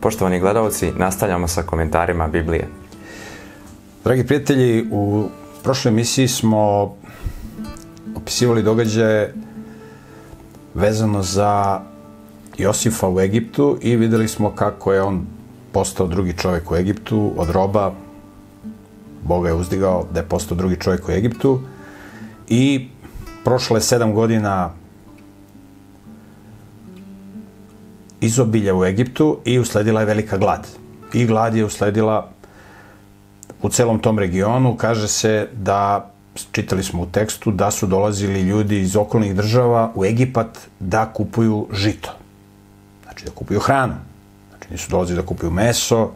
Poštovani gledalci, nastavljamo sa komentarima Biblije. Dragi prijatelji, u prošloj emisiji smo opisivali događaje vezano za Josifa u Egiptu i videli smo kako je on postao drugi čovjek u Egiptu, od roba Boga je uzdigao da je postao drugi čovjek u Egiptu i prošlo je sedam godina izobilja u Egiptu i usledila je velika glad. I glad je usledila u celom tom regionu. Kaže se da, čitali smo u tekstu, da su dolazili ljudi iz okolnih država u Egipat da kupuju žito. Znači da kupuju hranu. Znači nisu dolazili da kupuju meso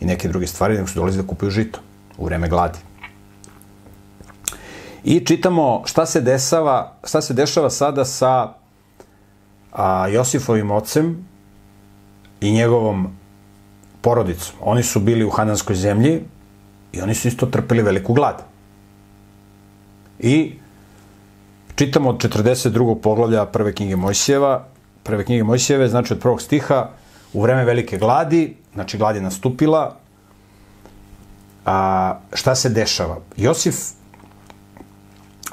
i neke druge stvari, nego su dolazili da kupuju žito u vreme gladi. I čitamo šta se dešava, šta se dešava sada sa a, Josifovim ocem i njegovom porodicom. Oni su bili u Hananskoj zemlji i oni su isto trpeli veliku glad. I čitamo od 42. poglavlja prve knjige Mojsijeva, prve knjige Mojsijeve, znači od prvog stiha, u vreme velike gladi, znači glad je nastupila, a, šta se dešava? Josif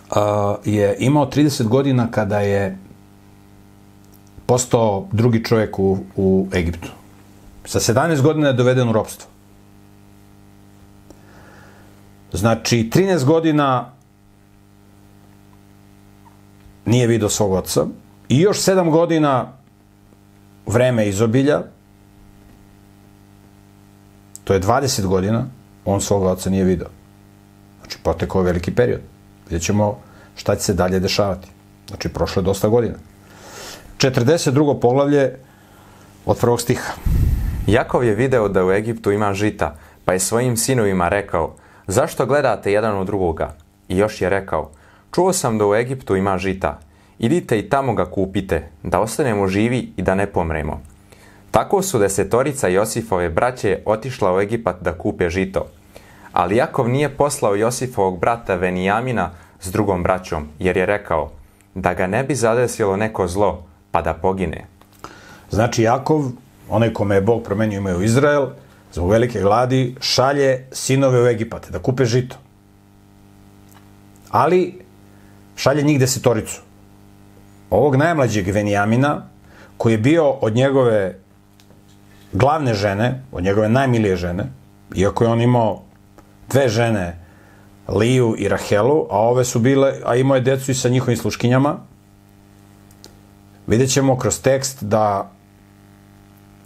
a, je imao 30 godina kada je postao drugi čovjek u, u Egiptu. Sa 17 godina je doveden u ropstvo. Znači, 13 godina nije video svog oca i još 7 godina vreme izobilja, to je 20 godina, on svog oca nije video. Znači, potekao veliki period. Vidjet ćemo šta će se dalje dešavati. Znači, prošlo je dosta godina. 42. poglavlje od prvog stiha. Jakov je video da u Egiptu ima žita, pa je svojim sinovima rekao, zašto gledate jedan u drugoga? I još je rekao, čuo sam da u Egiptu ima žita, idite i tamo ga kupite, da ostanemo živi i da ne pomremo. Tako su desetorica Josifove braće otišla u Egipat da kupe žito. Ali Jakov nije poslao Josifovog brata Venijamina s drugom braćom, jer je rekao, da ga ne bi zadesilo neko zlo, pa da pogine. Znači, Jakov, onaj kome je Bog promenio ime u Izrael, zbog velike gladi, šalje sinove u Egipat da kupe žito. Ali, šalje njih desetoricu. Ovog najmlađeg Venijamina, koji je bio od njegove glavne žene, od njegove najmilije žene, iako je on imao dve žene, Liju i Rahelu, a ove su bile, a imao je decu i sa njihovim sluškinjama, vidjet ćemo kroz tekst da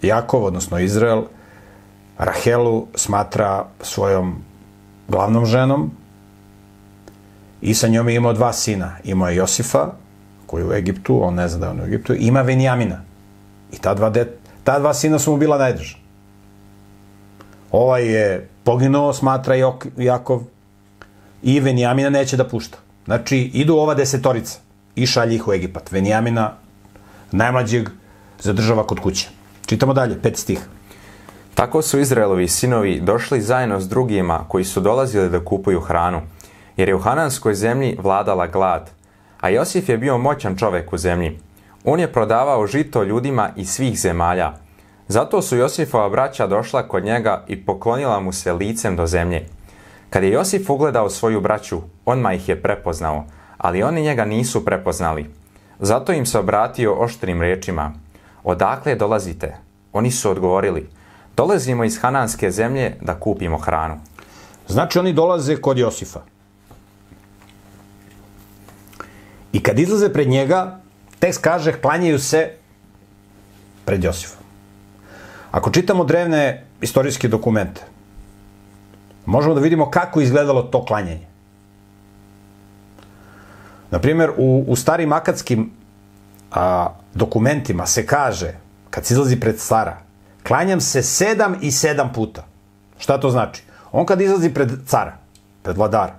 Jakov, odnosno Izrael, Rahelu smatra svojom glavnom ženom i sa njom je imao dva sina. Imao je Josifa, koji je u Egiptu, on ne zna da je on u Egiptu, ima Venjamina. I ta dva, det, ta dva sina su mu bila najdrža. Ovaj je poginuo, smatra Jok, Jakov, i Venjamina neće da pušta. Znači, idu ova desetorica i šalje ih u Egipat. Venjamina najmlađeg zadržava kod kuće. Čitamo dalje, pet stih. Tako su Izraelovi sinovi došli zajedno s drugima koji su dolazili da kupuju hranu, jer je u Hananskoj zemlji vladala glad, a Josif je bio moćan čovek u zemlji. On je prodavao žito ljudima iz svih zemalja. Zato su Josifova braća došla kod njega i poklonila mu se licem do zemlje. Kad je Josif ugledao svoju braću, ma ih je prepoznao, ali oni njega nisu prepoznali. Zato im se obratio oštrim rečima. Odakle dolazite? Oni su odgovorili. Dolazimo iz Hananske zemlje da kupimo hranu. Znači oni dolaze kod Josifa. I kad izlaze pred njega, tekst kaže klanjaju se pred Josifom. Ako čitamo drevne istorijske dokumente, možemo da vidimo kako izgledalo to klanjanje. Na primjer, u, u starim akadskim a, dokumentima se kaže, kad se izlazi pred cara, klanjam se sedam i sedam puta. Šta to znači? On kad izlazi pred cara, pred vladara,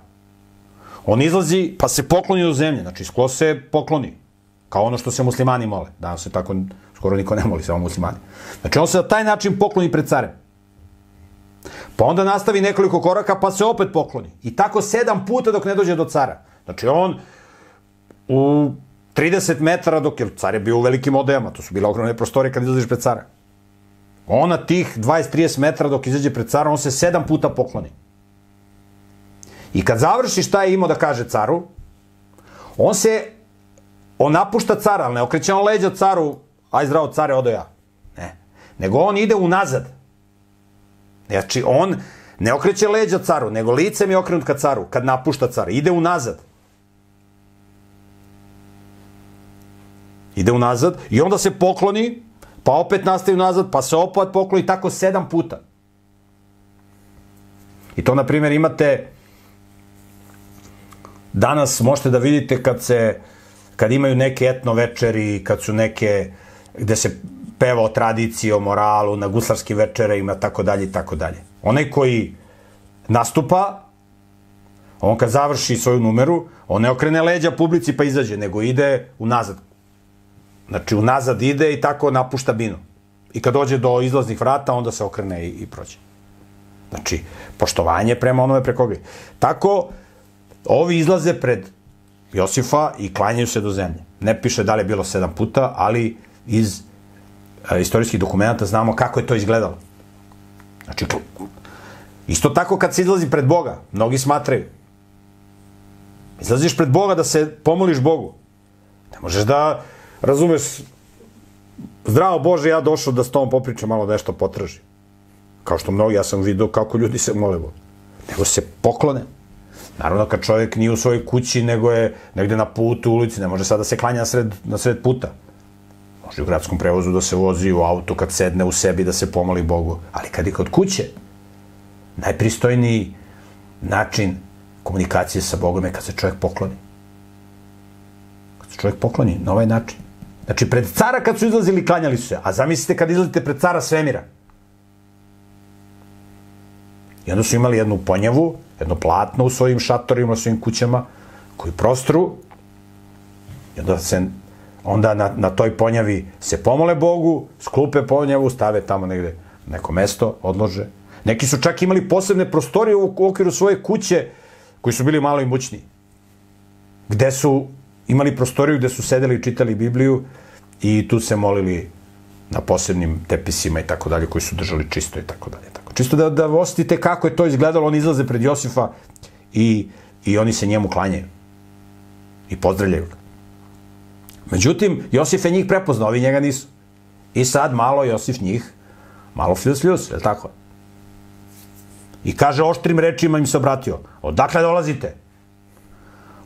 on izlazi pa se pokloni do zemlje, znači sklo se pokloni. Kao ono što se muslimani mole. Danas se tako skoro niko ne moli, samo muslimani. Znači on se na taj način pokloni pred carem. Pa onda nastavi nekoliko koraka pa se opet pokloni. I tako sedam puta dok ne dođe do cara. Znači on u 30 metara dok je car je bio u velikim odejama, to su bile ogromne prostore kad izlaziš pred cara. On na tih 20-30 metara dok izađe pred carom, on se sedam puta pokloni. I kad završi šta je imao da kaže caru, on se, on napušta cara, ali ne okreće on leđa caru, aj zdravo care, odo ja. Ne. Nego on ide unazad. Znači, on ne okreće leđa caru, nego lice mi je okrenut ka caru, kad napušta cara. Ide unazad. Ide unazad i onda se pokloni, pa opet nastavi unazad, pa se opet pokloni, tako sedam puta. I to, na primjer, imate danas možete da vidite kad se kad imaju neke etno večeri, kad su neke gde se peva o tradiciji, o moralu, na guslarskim večerima, tako dalje i tako dalje. Onaj koji nastupa, on kad završi svoju numeru, on ne okrene leđa publici pa izađe, nego ide unazad. Znači, unazad ide i tako napušta binu. I kad dođe do izlaznih vrata, onda se okrene i, i prođe. Znači, poštovanje prema onome preko gre. Tako, ovi izlaze pred Josifa i klanjaju se do zemlje. Ne piše da li je bilo sedam puta, ali iz a, istorijskih dokumenta znamo kako je to izgledalo. Znači, isto tako kad se izlazi pred Boga, mnogi smatraju. Izlaziš pred Boga da se pomoliš Bogu. Ne možeš da, razumeš, zdravo Bože, ja došao da s tom popričam malo nešto potraži. Kao što mnogi, ja sam vidio kako ljudi se mole Bogu. Nego se poklone. Naravno, kad čovjek nije u svojoj kući, nego je negde na putu, u ulici, ne može sada da se klanja na sred, na sred puta. Može u gradskom prevozu da se vozi u auto, kad sedne u sebi da se pomoli Bogu. Ali kad je kod kuće, najpristojniji način komunikacije sa Bogom je kad se čovjek pokloni. Kad se čovjek pokloni na ovaj način. Znači, pred cara kad su izlazili, klanjali su se. A zamislite kad izlazite pred cara svemira. I onda su imali jednu ponjavu, jedno platno u svojim šatorima, u svojim kućama, koji prostru, i onda se onda na, na toj ponjavi se pomole Bogu, sklupe ponjavu, stave tamo negde neko mesto, odlože. Neki su čak imali posebne prostorije u okviru svoje kuće, koji su bili malo imućniji. Gde su imali prostoriju gde su sedeli i čitali Bibliju i tu se molili na posebnim tepisima i tako dalje, koji su držali čisto i tako dalje. Tako. Čisto da, da osjetite kako je to izgledalo, oni izlaze pred Josifa i, i oni se njemu klanjaju. I pozdravljaju ga. Međutim, Josif je njih prepoznao, ovi njega nisu. I sad malo Josif njih, malo fljus fljus, je tako? I kaže oštrim rečima im se obratio, odakle dolazite?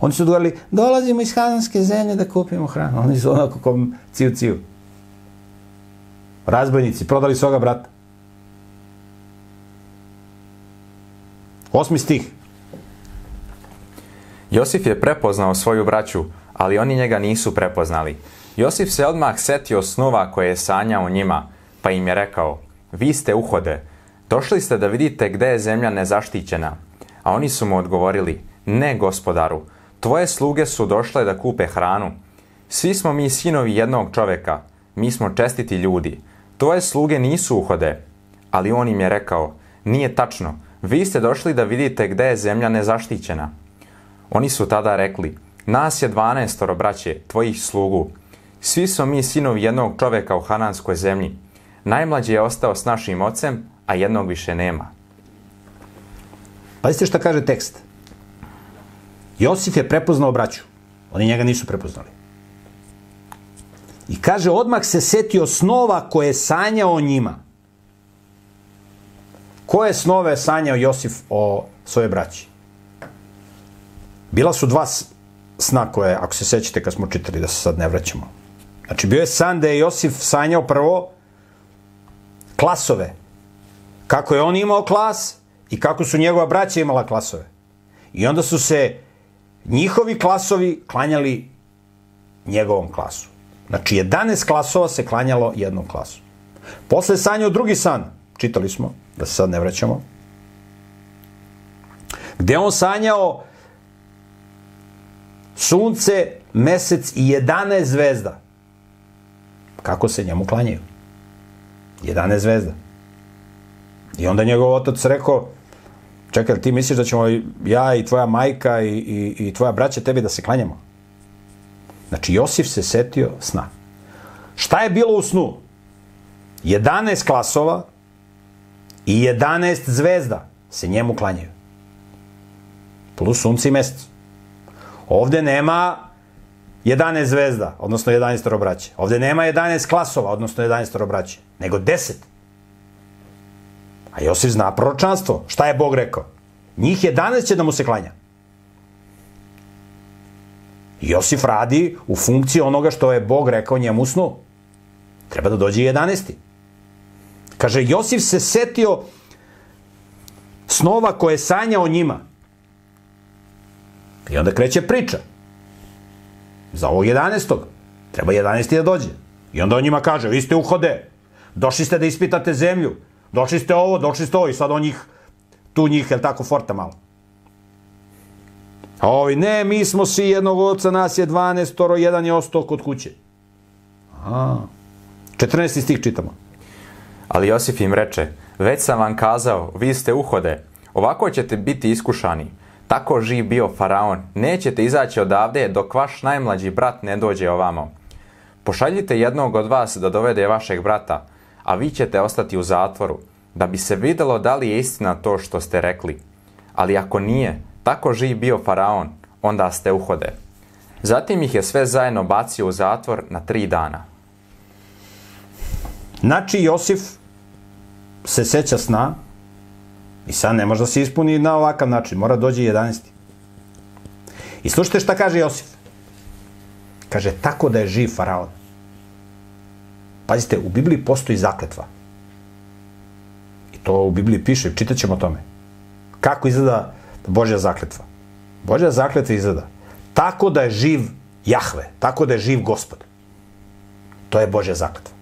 Oni su odgovorili, dolazimo iz Hananske zemlje da kupimo hranu. Oni su onako kom ciju ciju. Razbojnici, prodali svoga brata. Osmi stih. Josif je prepoznao svoju braću, ali oni njega nisu prepoznali. Josif se odmah setio snova koje je sanjao njima, pa im je rekao, vi ste uhode, došli ste da vidite gde je zemlja nezaštićena. A oni su mu odgovorili, ne gospodaru, tvoje sluge su došle da kupe hranu. Svi smo mi sinovi jednog čoveka, mi smo čestiti ljudi. Tvoje sluge nisu uhode. Ali on im je rekao, nije tačno, vi ste došli da vidite gde je zemlja nezaštićena. Oni su tada rekli, nas je dvanestoro braće, tvojih slugu. Svi smo mi sinovi jednog čoveka u Hananskoj zemlji. Najmlađi je ostao s našim ocem, a jednog više nema. Pazite šta kaže tekst. Josif je prepoznao braću. Oni njega nisu prepoznali. I kaže, odmah se setio snova koje je sanjao njima. Koje snove je sanjao Josif o svoje braći? Bila su dva sna koje, ako se sećate kad smo čitali, da se sad ne vraćamo. Znači, bio je san da je Josif sanjao prvo klasove. Kako je on imao klas i kako su njegova braća imala klasove. I onda su se njihovi klasovi klanjali njegovom klasu. Znači, 11 klasova se klanjalo jednom klasu. Posle sanjao drugi san, čitali smo, da se sad ne vraćamo, gde on sanjao sunce, mesec i 11 zvezda. Kako se njemu klanjaju? 11 zvezda. I onda njegov otac rekao, čekaj, ti misliš da ćemo ja i tvoja majka i, i, i tvoja braća tebi da se klanjamo? Znači, Josif se setio sna. Šta je bilo u snu? 11 klasova i 11 zvezda se njemu klanjaju. Plus sunce i mesec. Ovde nema 11 zvezda, odnosno 11 robraće. Ovde nema 11 klasova, odnosno 11 robraće, nego 10. A Josif zna proročanstvo. Šta je Bog rekao? Njih 11 će da mu se klanja. Josif radi u funkciji onoga što je Bog rekao njemu u snu. Treba da dođe 11. Kaže, Josif se setio snova koje sanja o njima. I onda kreće priča. Za ovog 11. Treba 11. da dođe. I onda on njima kaže, vi ste uhode, došli ste da ispitate zemlju, došli ste ovo, došli ste ovo, i sad on njih, tu njih, je tako, forta malo. A ovi, ne, mi smo svi jednog oca, nas je 12, toro, jedan je ostao kod kuće. A, 14. stih čitamo. Ali Josif im reče, već sam vam kazao, vi ste uhode, ovako ćete biti iskušani. Tako živ bio faraon, nećete izaći odavde dok vaš najmlađi brat ne dođe ovamo. Pošaljite jednog od vas da dovede vašeg brata, a vi ćete ostati u zatvoru, da bi se videlo da li je istina to što ste rekli. Ali ako nije, tako živ bio faraon, onda ste uhode. Zatim ih je sve zajedno bacio u zatvor na tri dana. Znači, Josif se seća sna i sad ne može da se ispuni na ovakav način, mora dođe 11. I slušajte šta kaže Josif. Kaže, tako da je živ faraon. Pazite, u Bibliji postoji zakletva. I to u Bibliji piše, čitat ćemo o tome. Kako izgleda Božja zakletva? Božja zakletva izgleda tako da je živ Jahve, tako da je živ gospod. To je Božja zakletva.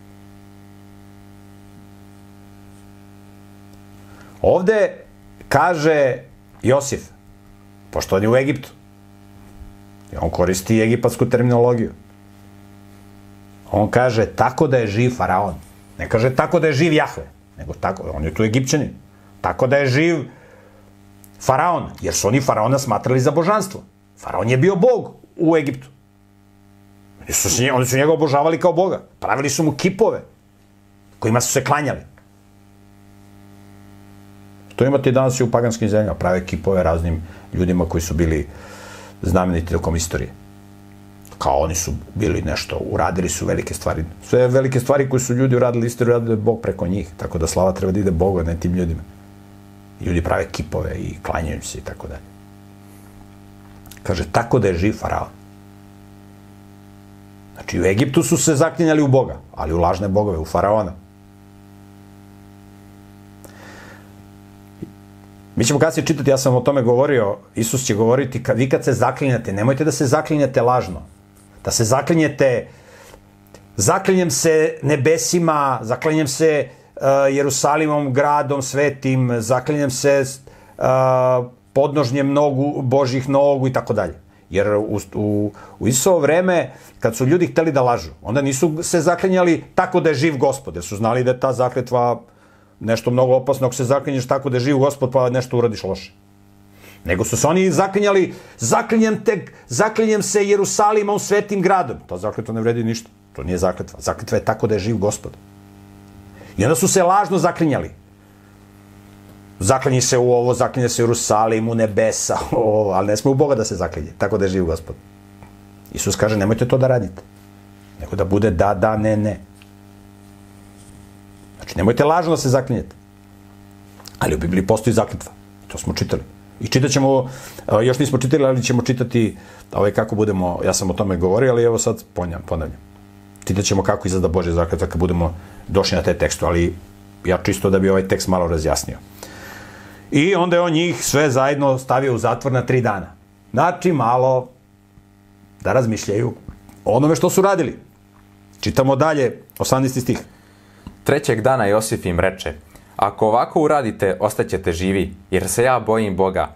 Ovde kaže Josif, pošto on je u Egiptu, i on koristi egipatsku terminologiju. On kaže tako da je živ faraon. Ne kaže tako da je živ Jahve, nego tako, on je tu egipćanin. Tako da je živ faraon, jer su oni faraona smatrali za božanstvo. Faraon je bio bog u Egiptu. Oni su, se, oni su njega obožavali kao boga. Pravili su mu kipove kojima su se klanjali. To imate i danas i u paganskim zemljama. Prave kipove raznim ljudima koji su bili znameniti tokom istorije. Kao oni su bili nešto, uradili su velike stvari. Sve velike stvari koje su ljudi uradili istoriju, uradili Bog preko njih. Tako da slava treba da ide Bogu, ne tim ljudima. Ljudi prave kipove i klanjaju se i tako dalje. Kaže, tako da je živ faraon. Znači, u Egiptu su se zaklinjali u Boga, ali u lažne bogove, u faraona. Mi ćemo kasnije čitati, ja sam o tome govorio, Isus će govoriti, kad, vi kad se zaklinjate, nemojte da se zaklinjate lažno. Da se zaklinjete, zaklinjem se nebesima, zaklinjem se uh, Jerusalimom, gradom svetim, zaklinjem se uh, podnožnjem nogu, Božih nogu i tako dalje. Jer u, u, u Isusovo vreme, kad su ljudi hteli da lažu, onda nisu se zaklinjali tako da je živ gospod, jer su znali da je ta zakletva nešto mnogo opasno ako se zaklinješ tako da je živ gospod pa nešto uradiš loše. Nego su se oni zaklinjali, zaklinjem, te, zaklinjem se Jerusalimom svetim gradom. Ta zakletva ne vredi ništa. To nije zakletva. Zakletva je tako da je živ gospod. I onda su se lažno zaklinjali. Zaklinje se u ovo, zaklinje se u Jerusalim, u nebesa, o, ali ne sme u Boga da se zaklinje, tako da je živ gospod. Isus kaže, nemojte to da radite. Nego da bude da, da, ne, ne. Znači, nemojte lažno da se zaklinjete. Ali u Bibliji postoji zakletva. To smo čitali. Ičitat ćemo, još nismo čitali, ali ćemo čitati ovaj, kako budemo, ja sam o tome govorio, ali evo sad ponavljam. Čitat ćemo kako izgleda Božja zakletva kad budemo došli na te tekstu, ali ja čisto da bi ovaj tekst malo razjasnio. I onda je on njih sve zajedno stavio u zatvor na tri dana. Znači, malo da razmišljaju o onome što su radili. Čitamo dalje, 18. stih. Trećeg dana Josif im reče, ako ovako uradite, ostaćete živi, jer se ja bojim Boga.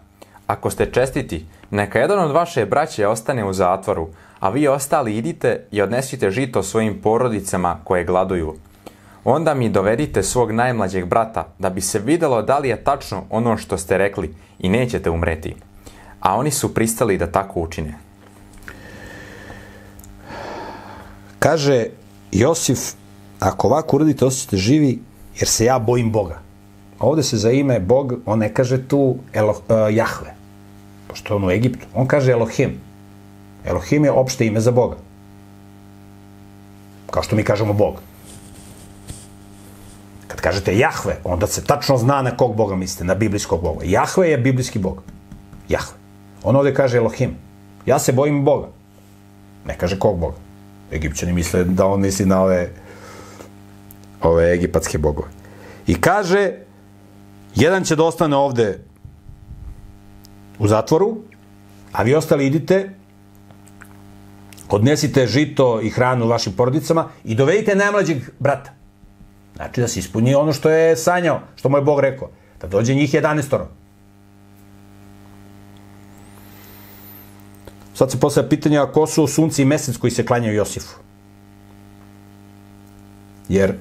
Ako ste čestiti, neka jedan od vaše braće ostane u zatvoru, a vi ostali idite i odnesite žito svojim porodicama koje gladuju. Onda mi dovedite svog najmlađeg brata, da bi se videlo da li je tačno ono što ste rekli i nećete umreti. A oni su pristali da tako učine. Kaže Josif, ako ovako uradite, osjećate živi, jer se ja bojim Boga. Ovde se za ime Bog, on ne kaže tu Elo, uh, Jahve, pošto je on u Egiptu. On kaže Elohim. Elohim je opšte ime za Boga. Kao što mi kažemo Bog. Kad kažete Jahve, onda se tačno zna na kog Boga mislite, na biblijskog Boga. Jahve je biblijski Bog. Jahve. On ovde kaže Elohim. Ja se bojim Boga. Ne kaže kog Boga. Egipćani misle da on misli na ove ove egipatske bogove. I kaže, jedan će da ostane ovde u zatvoru, a vi ostali idite, odnesite žito i hranu vašim porodicama i dovedite najmlađeg brata. Znači da se ispuni ono što je sanjao, što mu je Bog rekao. Da dođe njih 11 Sad se postavlja pitanje, a ko su sunci i mesec koji se klanjaju Josifu? Jer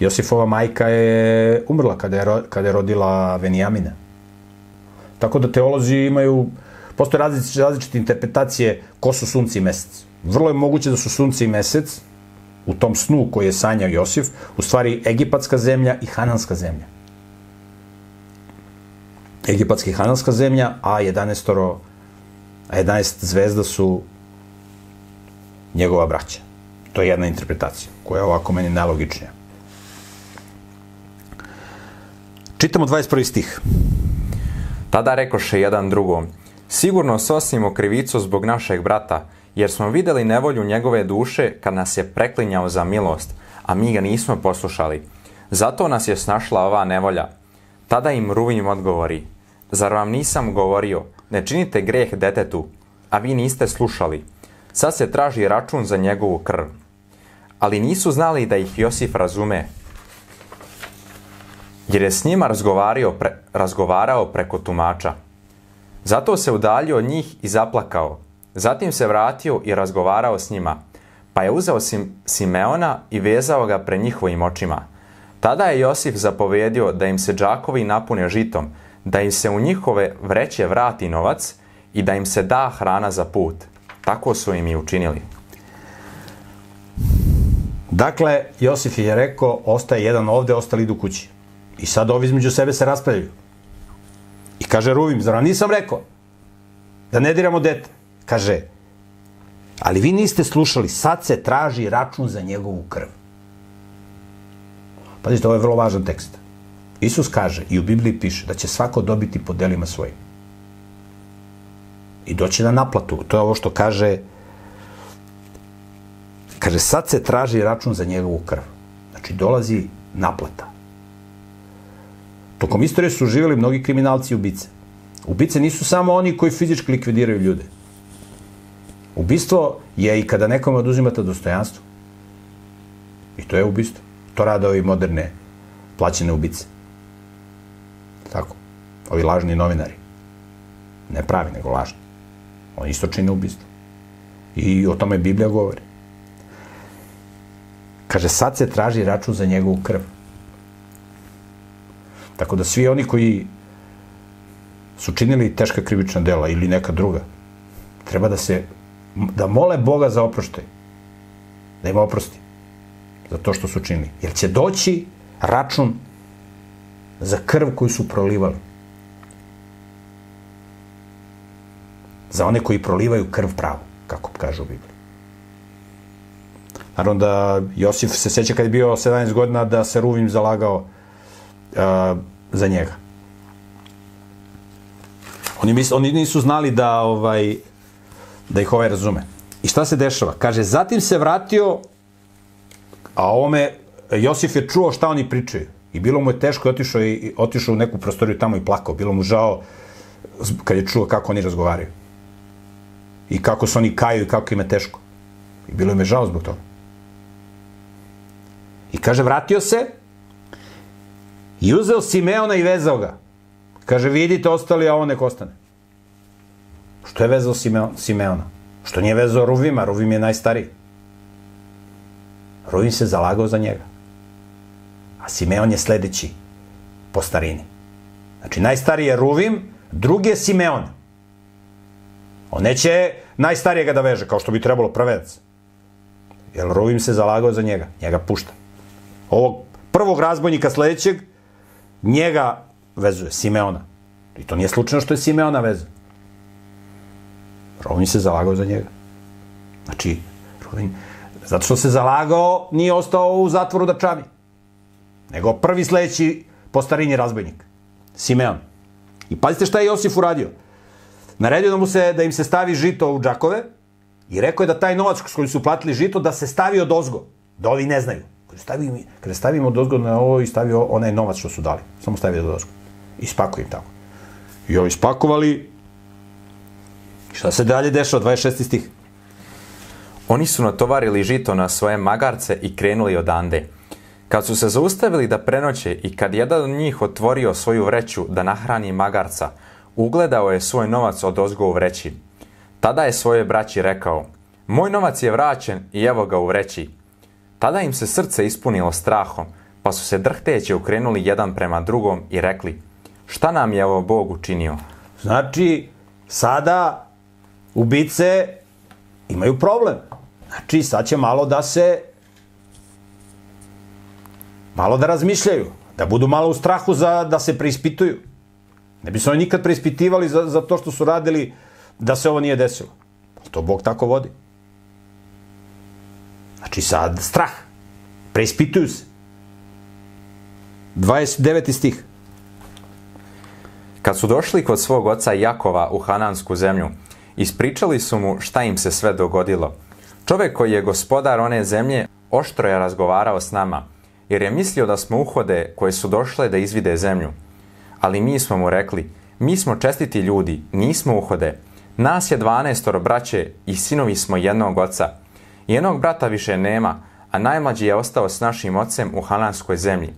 Josifova majka je umrla kada je, kada je rodila Venijamina. Tako da teolozi imaju, postoje različite, različite interpretacije ko su sunci i mesec. Vrlo je moguće da su sunci i mesec, u tom snu koji je sanjao Josif, u stvari egipatska zemlja i hananska zemlja. Egipatska i hananska zemlja, a 11 a 11 zvezda su njegova braća. To je jedna interpretacija, koja je ovako meni najlogičnija. Čitamo 21. stih. Tada rekoše jedan drugom, sigurno sosimo krivicu zbog našeg brata, jer smo videli nevolju njegove duše kad nas je preklinjao za milost, a mi ga nismo poslušali. Zato nas je snašla ova nevolja. Tada im Ruvim odgovori, zar vam nisam govorio, ne činite greh detetu, a vi niste slušali. Sad se traži račun za njegovu krv. Ali nisu znali da ih Josif razume, jer je s njima pre, razgovarao preko tumača. Zato se udaljio od njih i zaplakao. Zatim se vratio i razgovarao s njima, pa je uzeo Sim, Simeona i vezao ga pre njihovim očima. Tada je Josif zapovedio da im se džakovi napune žitom, da im se u njihove vreće vrati novac i da im se da hrana za put. Tako su im i učinili. Dakle, Josif je rekao, ostaje jedan ovde, ostali idu kući. I sad ovi između sebe se raspravljaju. I kaže Ruvim, zar nisam rekao da ne diramo dete? Kaže, ali vi niste slušali, sad se traži račun za njegovu krv. Pazite, ovo je vrlo važan tekst. Isus kaže i u Bibliji piše da će svako dobiti po delima svojim. I doći na naplatu. To je ovo što kaže kaže sad se traži račun za njegovu krv. Znači dolazi naplata. Tokom istorije su živjeli mnogi kriminalci i ubice. Ubice nisu samo oni koji fizički likvidiraju ljude. Ubistvo je i kada nekome oduzimate dostojanstvo. I to je ubistvo. To rade ovi moderne plaćene ubice. Tako. Ovi lažni novinari. Ne pravi, nego lažni. Oni isto čine ubistvo. I o tome Biblija govori. Kaže, sad se traži račun za njegovu krv. Tako da svi oni koji su činili teška krivična dela ili neka druga, treba da se, da mole Boga za oproštaj. Da im oprosti. Za to što su činili. Jer će doći račun za krv koju su prolivali. Za one koji prolivaju krv pravu, kako kaže u Bibliji. Naravno da Josif se seća kad je bio 17 godina da se Ruvim zalagao za njega. Oni, mis, oni nisu znali da ovaj da ih ovaj razume. I šta se dešava? Kaže, zatim se vratio, a ovome Josif je čuo šta oni pričaju. I bilo mu je teško i otišao, i, otišao u neku prostoriju tamo i plakao. Bilo mu žao kad je čuo kako oni razgovaraju. I kako se oni kaju i kako im je teško. I bilo im je žao zbog toga. I kaže, vratio se i uzeo Simeona i vezao ga. Kaže, vidite, ostali, a ovo nek ostane. Što je vezao Simeona? Što nije vezao Ruvima? Ruvim je najstariji. Ruvim se zalagao za njega. A Simeon je sledeći po starini. Znači, najstariji je Ruvim, drugi je Simeon. On neće najstarijega da veže, kao što bi trebalo prvedac. Jer Ruvim se zalagao za njega. Njega pušta. ovog prvog razbojnika sledećeg, njega vezuje, Simeona. I to nije slučajno što je Simeona veza. Rovin se zalagao za njega. Znači, Rovin, zato što se zalagao, nije ostao u zatvoru da čavi. Nego prvi sledeći po starini razbojnik. Simeon. I pazite šta je Josif uradio. Naredio da, mu se, da im se stavi žito u džakove i rekao je da taj novac s kojim su platili žito da se stavi od ozgo. Da ovi ne znaju. Kada stavimo, kada stavimo od ozgo na ovo i stavio onaj novac što su dali. Samo stavio od ozgo. I spakuju im tako. I ovi spakovali. Šta se dalje dešava? 26. stih. Oni su natovarili žito na svoje magarce i krenuli odande. Kad su se zaustavili da prenoće i kad jedan od njih otvorio svoju vreću da nahrani magarca, ugledao je svoj novac od ozgo u vreći. Tada je svoje braći rekao, moj novac je vraćen i evo ga u vreći. Tada im se srce ispunilo strahom, pa su se drhteće ukrenuli jedan prema drugom i rekli, šta nam je ovo Bog učinio? Znači, sada ubice imaju problem. Znači, sad će malo da se malo da razmišljaju, da budu malo u strahu za, da se preispituju. Ne bi se oni nikad preispitivali za, za to što su radili da se ovo nije desilo. To Bog tako vodi. Znači sad strah. Preispituju se. 29. stih. Kad su došli kod svog oca Jakova u Hanansku zemlju, ispričali su mu šta im se sve dogodilo. Čovek koji je gospodar one zemlje oštro je razgovarao s nama, jer je mislio da smo uhode koje su došle da izvide zemlju. Ali mi smo mu rekli, mi smo čestiti ljudi, nismo uhode. Nas je dvanaestoro braće i sinovi smo jednog oca. Jednog brata više nema, a najmlađi je ostao s našim ocem u Hananskoj zemlji.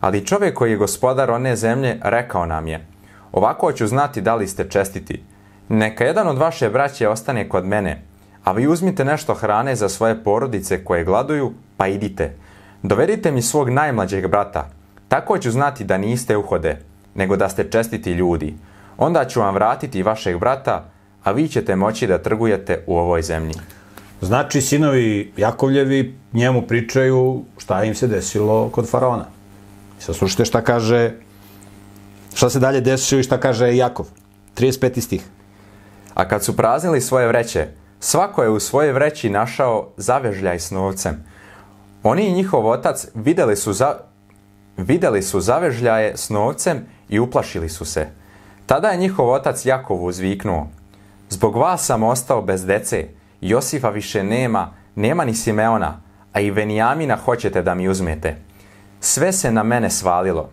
Ali čovjek koji je gospodar one zemlje rekao nam je, ovako ću znati da li ste čestiti. Neka jedan od vaše braće ostane kod mene, a vi uzmite nešto hrane za svoje porodice koje gladuju, pa idite. Dovedite mi svog najmlađeg brata, tako ću znati da niste uhode, nego da ste čestiti ljudi. Onda ću vam vratiti vašeg brata, a vi ćete moći da trgujete u ovoj zemlji. Znači, sinovi Jakovljevi njemu pričaju šta im se desilo kod faraona. I sad slušajte šta kaže, šta se dalje desilo i šta kaže Jakov. 35. stih. A kad su praznili svoje vreće, svako je u svoje vreći našao zavežljaj s novcem. Oni i njihov otac videli su, za, videli su zavežljaje s novcem i uplašili su se. Tada je njihov otac Jakovu uzviknuo. Zbog vas sam ostao bez dece, Josifa više nema, nema ni Simeona, a i Venijamina hoćete da mi uzmete. Sve se na mene svalilo.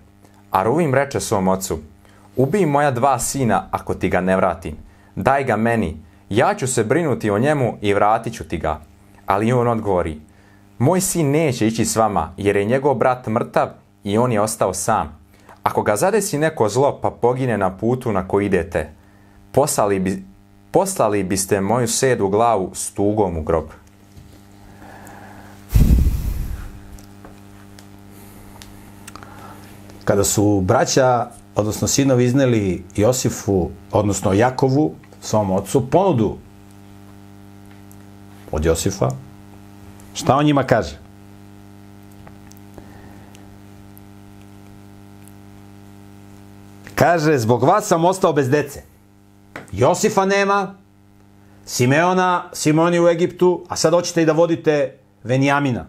A Ruvim reče svom ocu, ubij moja dva sina ako ti ga ne vratim. Daj ga meni, ja ću se brinuti o njemu i vratit ću ti ga. Ali on odgovori, moj sin neće ići s vama, jer je njegov brat mrtav i on je ostao sam. Ako ga zadesi neko zlo pa pogine na putu na koji idete, poslali, bi, poslali biste moju sedu glavu s tugom u grob. Kada su braća, odnosno sinovi izneli Josifu, odnosno Jakovu, svom ocu, ponudu od Josifa, šta on njima kaže? Kaže, zbog vas sam ostao bez dece. Josifa nema, Simeona, Simoni u Egiptu, a sad hoćete i da vodite Venjamina.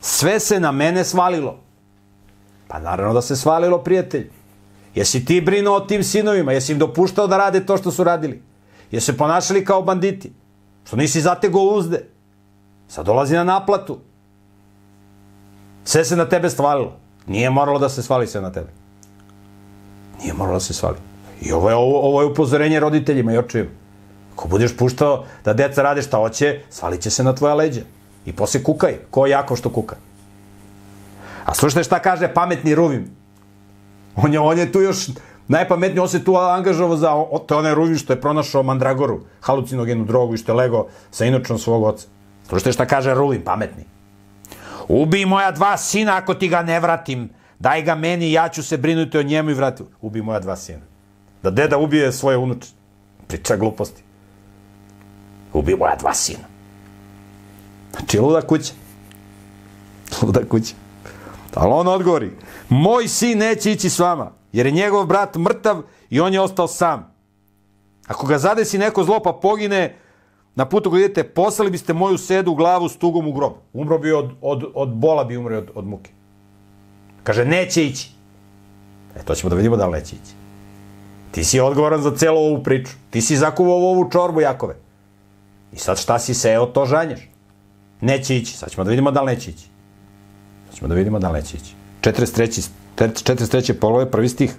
Sve se na mene svalilo. Pa naravno da se svalilo, prijatelj. Jesi ti brinuo o tim sinovima? Jesi im dopuštao da rade to što su radili? Jesi se ponašali kao banditi? Što nisi zatego uzde? Sad dolazi na naplatu. Sve se na tebe stvalilo. Nije moralo da se svali sve na tebe. Nije moralo da se svali. I ovo je, ovo, ovo je upozorenje roditeljima i očevima. Ako budeš puštao da deca rade šta hoće, svalit će se na tvoja leđa. I posle kukaj. Ko je jako što kuka? A slušajte šta kaže pametni Ruvim. On je, on je tu još najpametniji, on se tu angažovao za, o, to onaj Ruvim što je pronašao Mandragoru, halucinogenu drogu i što je lego sa inočnom svog oca. Slušajte šta kaže Ruvim, pametni. Ubi moja dva sina ako ti ga ne vratim. Daj ga meni, ja ću se brinuti o njemu i vratim. Ubi moja dva sina. Da deda ubije svoje unuče. Priča gluposti. Ubi moja dva sina. Znači, luda kuća. Luda kuća. Ali on odgovori, moj sin neće ići s vama, jer je njegov brat mrtav i on je ostao sam. Ako ga zadesi neko zlo pa pogine, na putu koji idete, poslali biste moju sedu u glavu s tugom u grob. Umro bi od, od, od bola, bi umro od, od muke. Kaže, neće ići. E, to ćemo da vidimo da li neće ići. Ti si odgovoran za celu ovu priču. Ti si zakuvao ovu čorbu, Jakove. I sad šta si seo, to žanješ. Neće ići. Sad ćemo da vidimo da li neće ići. Sad ćemo da vidimo da li neće ići. 43. 43. polove, prvi stih.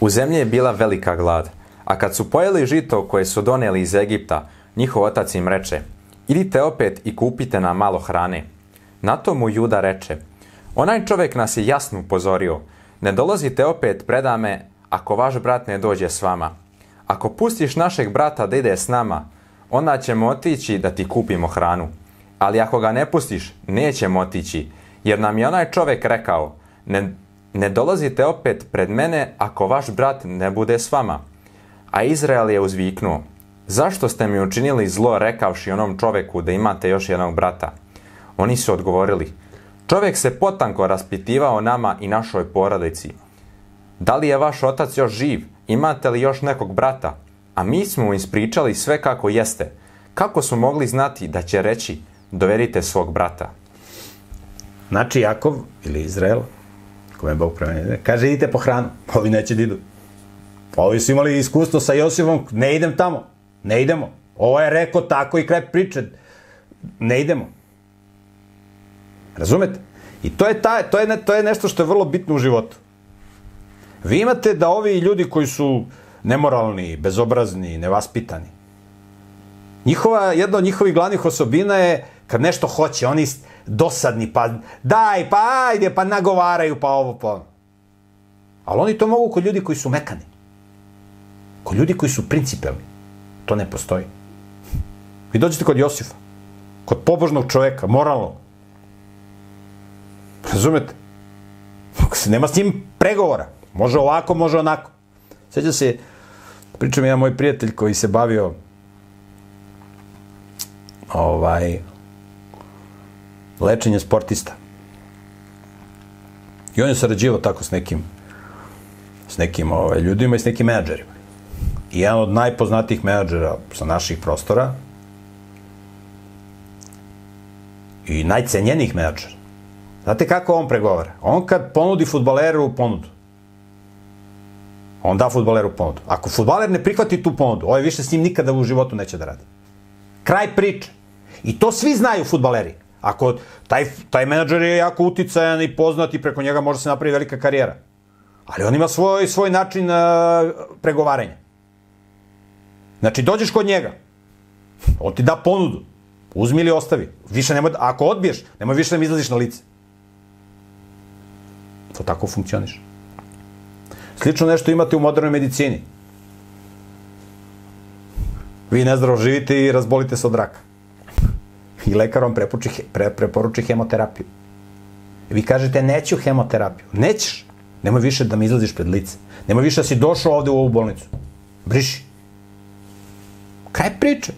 U zemlji je bila velika glad, a kad su pojeli žito koje su doneli iz Egipta, njihov otac im reče, idite opet i kupite nam malo hrane. Na to mu Juda reče, onaj čovek nas je jasno upozorio, ne dolazite opet predame ako vaš brat ne dođe s vama. Ako pustiš našeg brata da ide s nama, onda ćemo otići da ti kupimo hranu. Ali ako ga ne pustiš, nećemo otići, jer nam je onaj čovek rekao, ne, ne dolazite opet pred mene ako vaš brat ne bude s vama. A Izrael je uzviknuo, zašto ste mi učinili zlo rekavši onom čoveku da imate još jednog brata? Oni su odgovorili, čovjek se potanko raspitivao nama i našoj porodici. Da li je vaš otac još živ? Imate li još nekog brata? A mi smo mu ispričali sve kako jeste. Kako su mogli znati da će reći, dovedite svog brata? Znači Jakov ili Izrael, kome je Bog premenio, kaže idite po hranu, ovi neće da idu. Ovi su imali iskustvo sa Josifom, ne idem tamo, ne idemo. Ovo je rekao tako i kraj priče, ne idemo. Razumete? I to je, ta, to, je, to je nešto što je vrlo bitno u životu. Vi imate da ovi ljudi koji su nemoralni, bezobrazni, nevaspitani, njihova, jedna od njihovih glavnih osobina je kad nešto hoće, oni dosadni, pa daj, pa ajde, pa nagovaraju, pa ovo, pa ono. Ali oni to mogu kod ljudi koji su mekani. Kod ljudi koji su principelni. To ne postoji. Vi dođete kod Josifa, kod pobožnog čoveka, moralnog. Razumete? Nema s njim pregovora. Može ovako, može onako. Sjeća se, pričam jedan moj prijatelj koji se bavio ovaj, lečenje sportista. I on je sarađivao tako s nekim s nekim ovaj, ljudima i s nekim menadžerima. I jedan od najpoznatijih menadžera sa naših prostora i najcenjenijih menadžera. Znate kako on pregovara? On kad ponudi futbaleru ponudu, on da futbaleru ponudu. Ako futbaler ne prihvati tu ponudu, ovaj više s njim nikada u životu neće da radi. Kraj priče. I to svi znaju futbaleri. Ako taj, taj menadžer je jako uticajan i poznat i preko njega može se napravi velika karijera. Ali on ima svoj, svoj način uh, pregovaranja. Znači, dođeš kod njega, on ti da ponudu, uzmi ili ostavi. Više nemoj, ako odbiješ, nemoj više da mi izlaziš na lice. To tako funkcioniš. Slično nešto imate u modernoj medicini. Vi nezdravo živite i razbolite se od raka. I lekar vam preporuči, pre, preporuči hemoterapiju. Vi kažete, neću hemoterapiju. Nećeš. Nemoj više da mi izlaziš pred lice. Nemoj više da si došao ovde u ovu bolnicu. Briši. Kaj priče?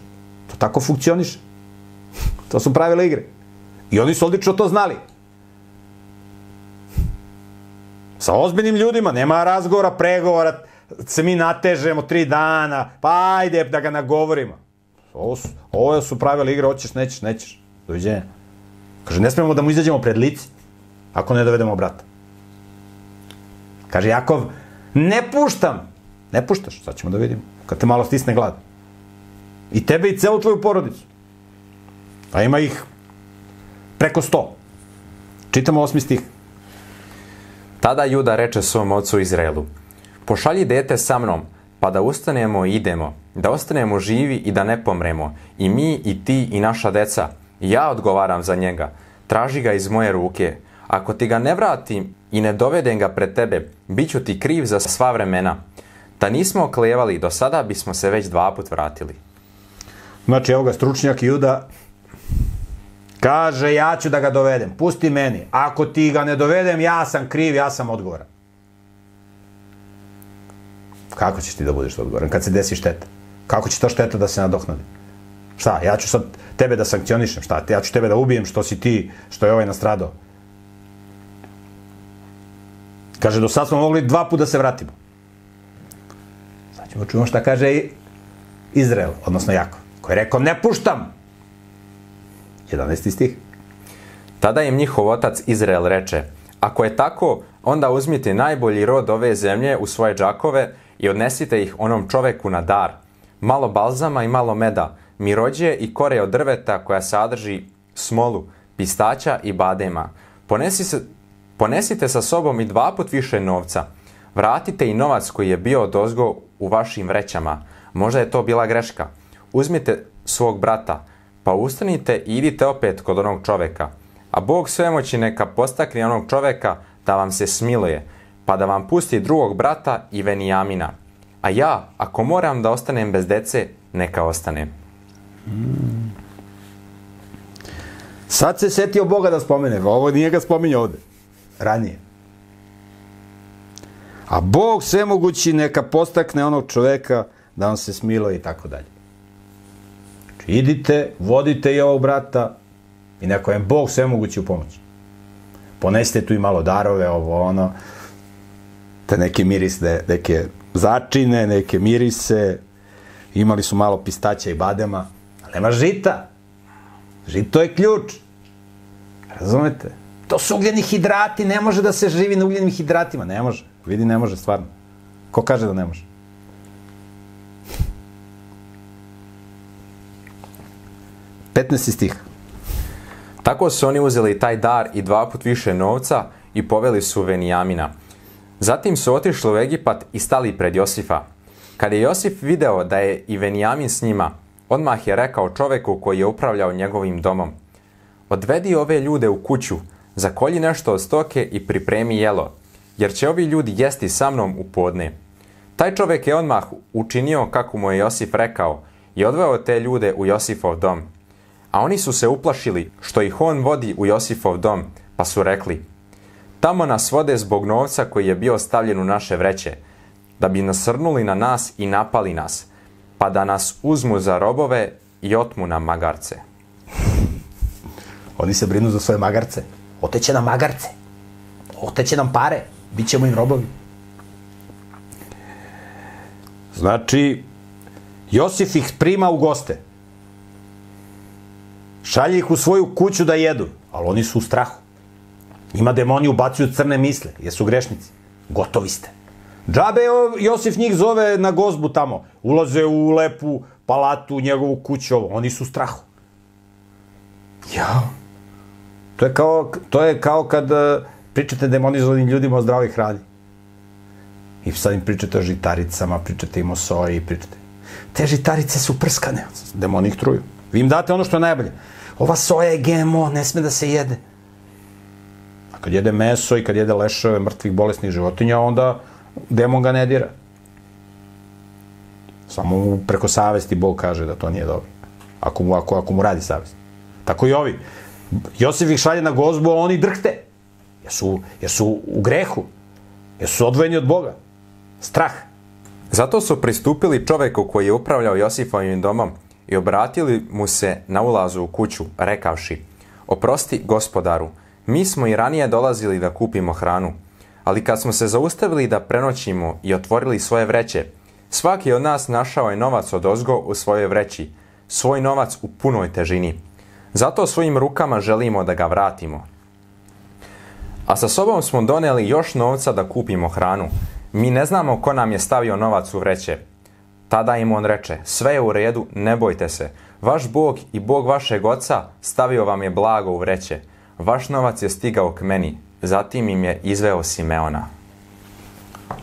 To tako funkcioniše. To su pravila igre. I oni su odlično to znali. Sa ozbiljnim ljudima, nema razgovora, pregovora, se mi natežemo tri dana, pa ajde da ga nagovorimo. Ovo su, ovo su pravila igre, hoćeš, nećeš, nećeš. Doviđenja. Kaže, ne smemo da mu izađemo pred lice, ako ne dovedemo brata. Kaže Jakov, ne puštam. Ne puštaš, sad ćemo da vidimo. Kad te malo stisne glad. I tebe i celu tvoju porodicu. A ima ih preko sto. Čitamo osmi stih. Tada Juda reče svom ocu Izraelu, pošalji dete sa mnom, pa da ustanemo i idemo, da ostanemo živi i da ne pomremo, i mi, i ti, i naša deca. Ja odgovaram za njega, traži ga iz moje ruke. Ako ti ga ne vratim i ne dovedem ga pred tebe, bit ću ti kriv za sva vremena. Da nismo oklevali, do sada bismo se već dva put vratili. Znači, evo ga stručnjak Juda, kaže, ja ću da ga dovedem, pusti meni. Ako ti ga ne dovedem, ja sam kriv, ja sam odgovoran. Kako ćeš ti da budeš odgovoran kad se desi šteta? Kako će to šteta da se nadoknadi? Šta, ja ću sad tebe da sankcionišem, šta, ja ću tebe da ubijem što si ti, što je ovaj nastradao. Kaže, do sad smo mogli dva puta da se vratimo. Sad ćemo čujemo šta kaže Izrael, odnosno Jakov, koji je rekao, ne puštam. 11. stih. Tada im njihov otac Izrael reče, ako je tako, onda uzmite najbolji rod ove zemlje u svoje džakove i odnesite ih onom čoveku na dar. Malo balzama i malo meda, mirođe i kore od drveta koja sadrži smolu, pistaća i badema. Ponesi se, ponesite sa sobom i dva put više novca. Vratite i novac koji je bio dozgo u vašim vrećama. Možda je to bila greška. Uzmite svog brata, pa ustanite i idite opet kod onog čoveka. A Bog svemoći neka postakne onog čoveka da vam se smiluje, pa da vam pusti drugog brata i Venijamina. A ja, ako moram da ostanem bez dece, neka ostanem. Sad se setio Boga da spomene, ovo nije ga spominje ovde, ranije. A Bog svemogući neka postakne onog čoveka da vam se smiluje i tako dalje. Idite, vodite i ovog brata i neko je Bog svemogući u pomoći. Ponesite tu i malo darove, ovo ono, te neke mirisne, neke začine, neke mirise, imali su malo pistaća i badema, ali nema žita. Žito je ključ. Razumete? To su ugljeni hidrati, ne može da se živi na ugljenim hidratima. Ne može. Vidi, ne može, stvarno. Ko kaže da ne može? Petnesti stih. Tako su oni uzeli taj dar i dva put više novca i poveli su Venijamina. Zatim su otišli u Egipat i stali pred Josifa. Kad je Josif video da je i Venijamin s njima, odmah je rekao čoveku koji je upravljao njegovim domom. Odvedi ove ljude u kuću, zakolji nešto od stoke i pripremi jelo, jer će ovi ljudi jesti sa mnom u podne. Taj čovek je odmah učinio kako mu je Josif rekao i odveo te ljude u Josifov dom. A oni su se uplašili što ih on vodi u Josifov dom, pa su rekli, tamo nas vode zbog novca koji je bio stavljen u naše vreće, da bi nasrnuli na nas i napali nas, pa da nas uzmu za robove i otmu nam magarce. Oni se brinu za svoje magarce. Oteće nam magarce. Oteće nam pare. Bićemo im robovi. Znači, Josif ih prima u goste. Šalje ih u svoju kuću da jedu, ali oni su u strahu. Ima demoni ubacuju crne misle, jesu grešnici. Gotovi ste. Džabe Josif njih zove na gozbu tamo. Ulaze u lepu palatu, u njegovu kuću, ovo. Oni su u strahu. Ja. To je kao, to je kao kad uh, pričate demonizovanim ljudima o zdravoj hrani. I sad im pričate o žitaricama, pričate im o soji, pričate. Te žitarice su prskane, demoni ih truju. Vi im date ono što je najbolje. Ova soja je GMO, ne sme da se jede. A kad jede meso i kad jede leševe mrtvih bolesnih životinja, onda demon ga ne dira. Samo mu preko savesti Bog kaže da to nije dobro. Ako mu, ako, ako mu radi savest. Tako i ovi. Josif ih šalje na gozbu, a oni drhte. Jer su, jer su u grehu. Jer su odvojeni od Boga. Strah. Zato su pristupili čoveku koji je upravljao Josifovim domom i obratili mu se na ulazu u kuću, rekavši, oprosti gospodaru, mi smo i ranije dolazili da kupimo hranu, ali kad smo se zaustavili da prenoćimo i otvorili svoje vreće, svaki od nas našao je novac od ozgo u svojoj vreći, svoj novac u punoj težini. Zato svojim rukama želimo da ga vratimo. A sa sobom smo doneli još novca da kupimo hranu. Mi ne znamo ko nam je stavio novac u vreće. Tada im on reče, sve je u redu, ne bojte se. Vaš Bog i Bog vašeg oca stavio vam je blago u vreće. Vaš novac je stigao k meni. Zatim im je izveo Simeona.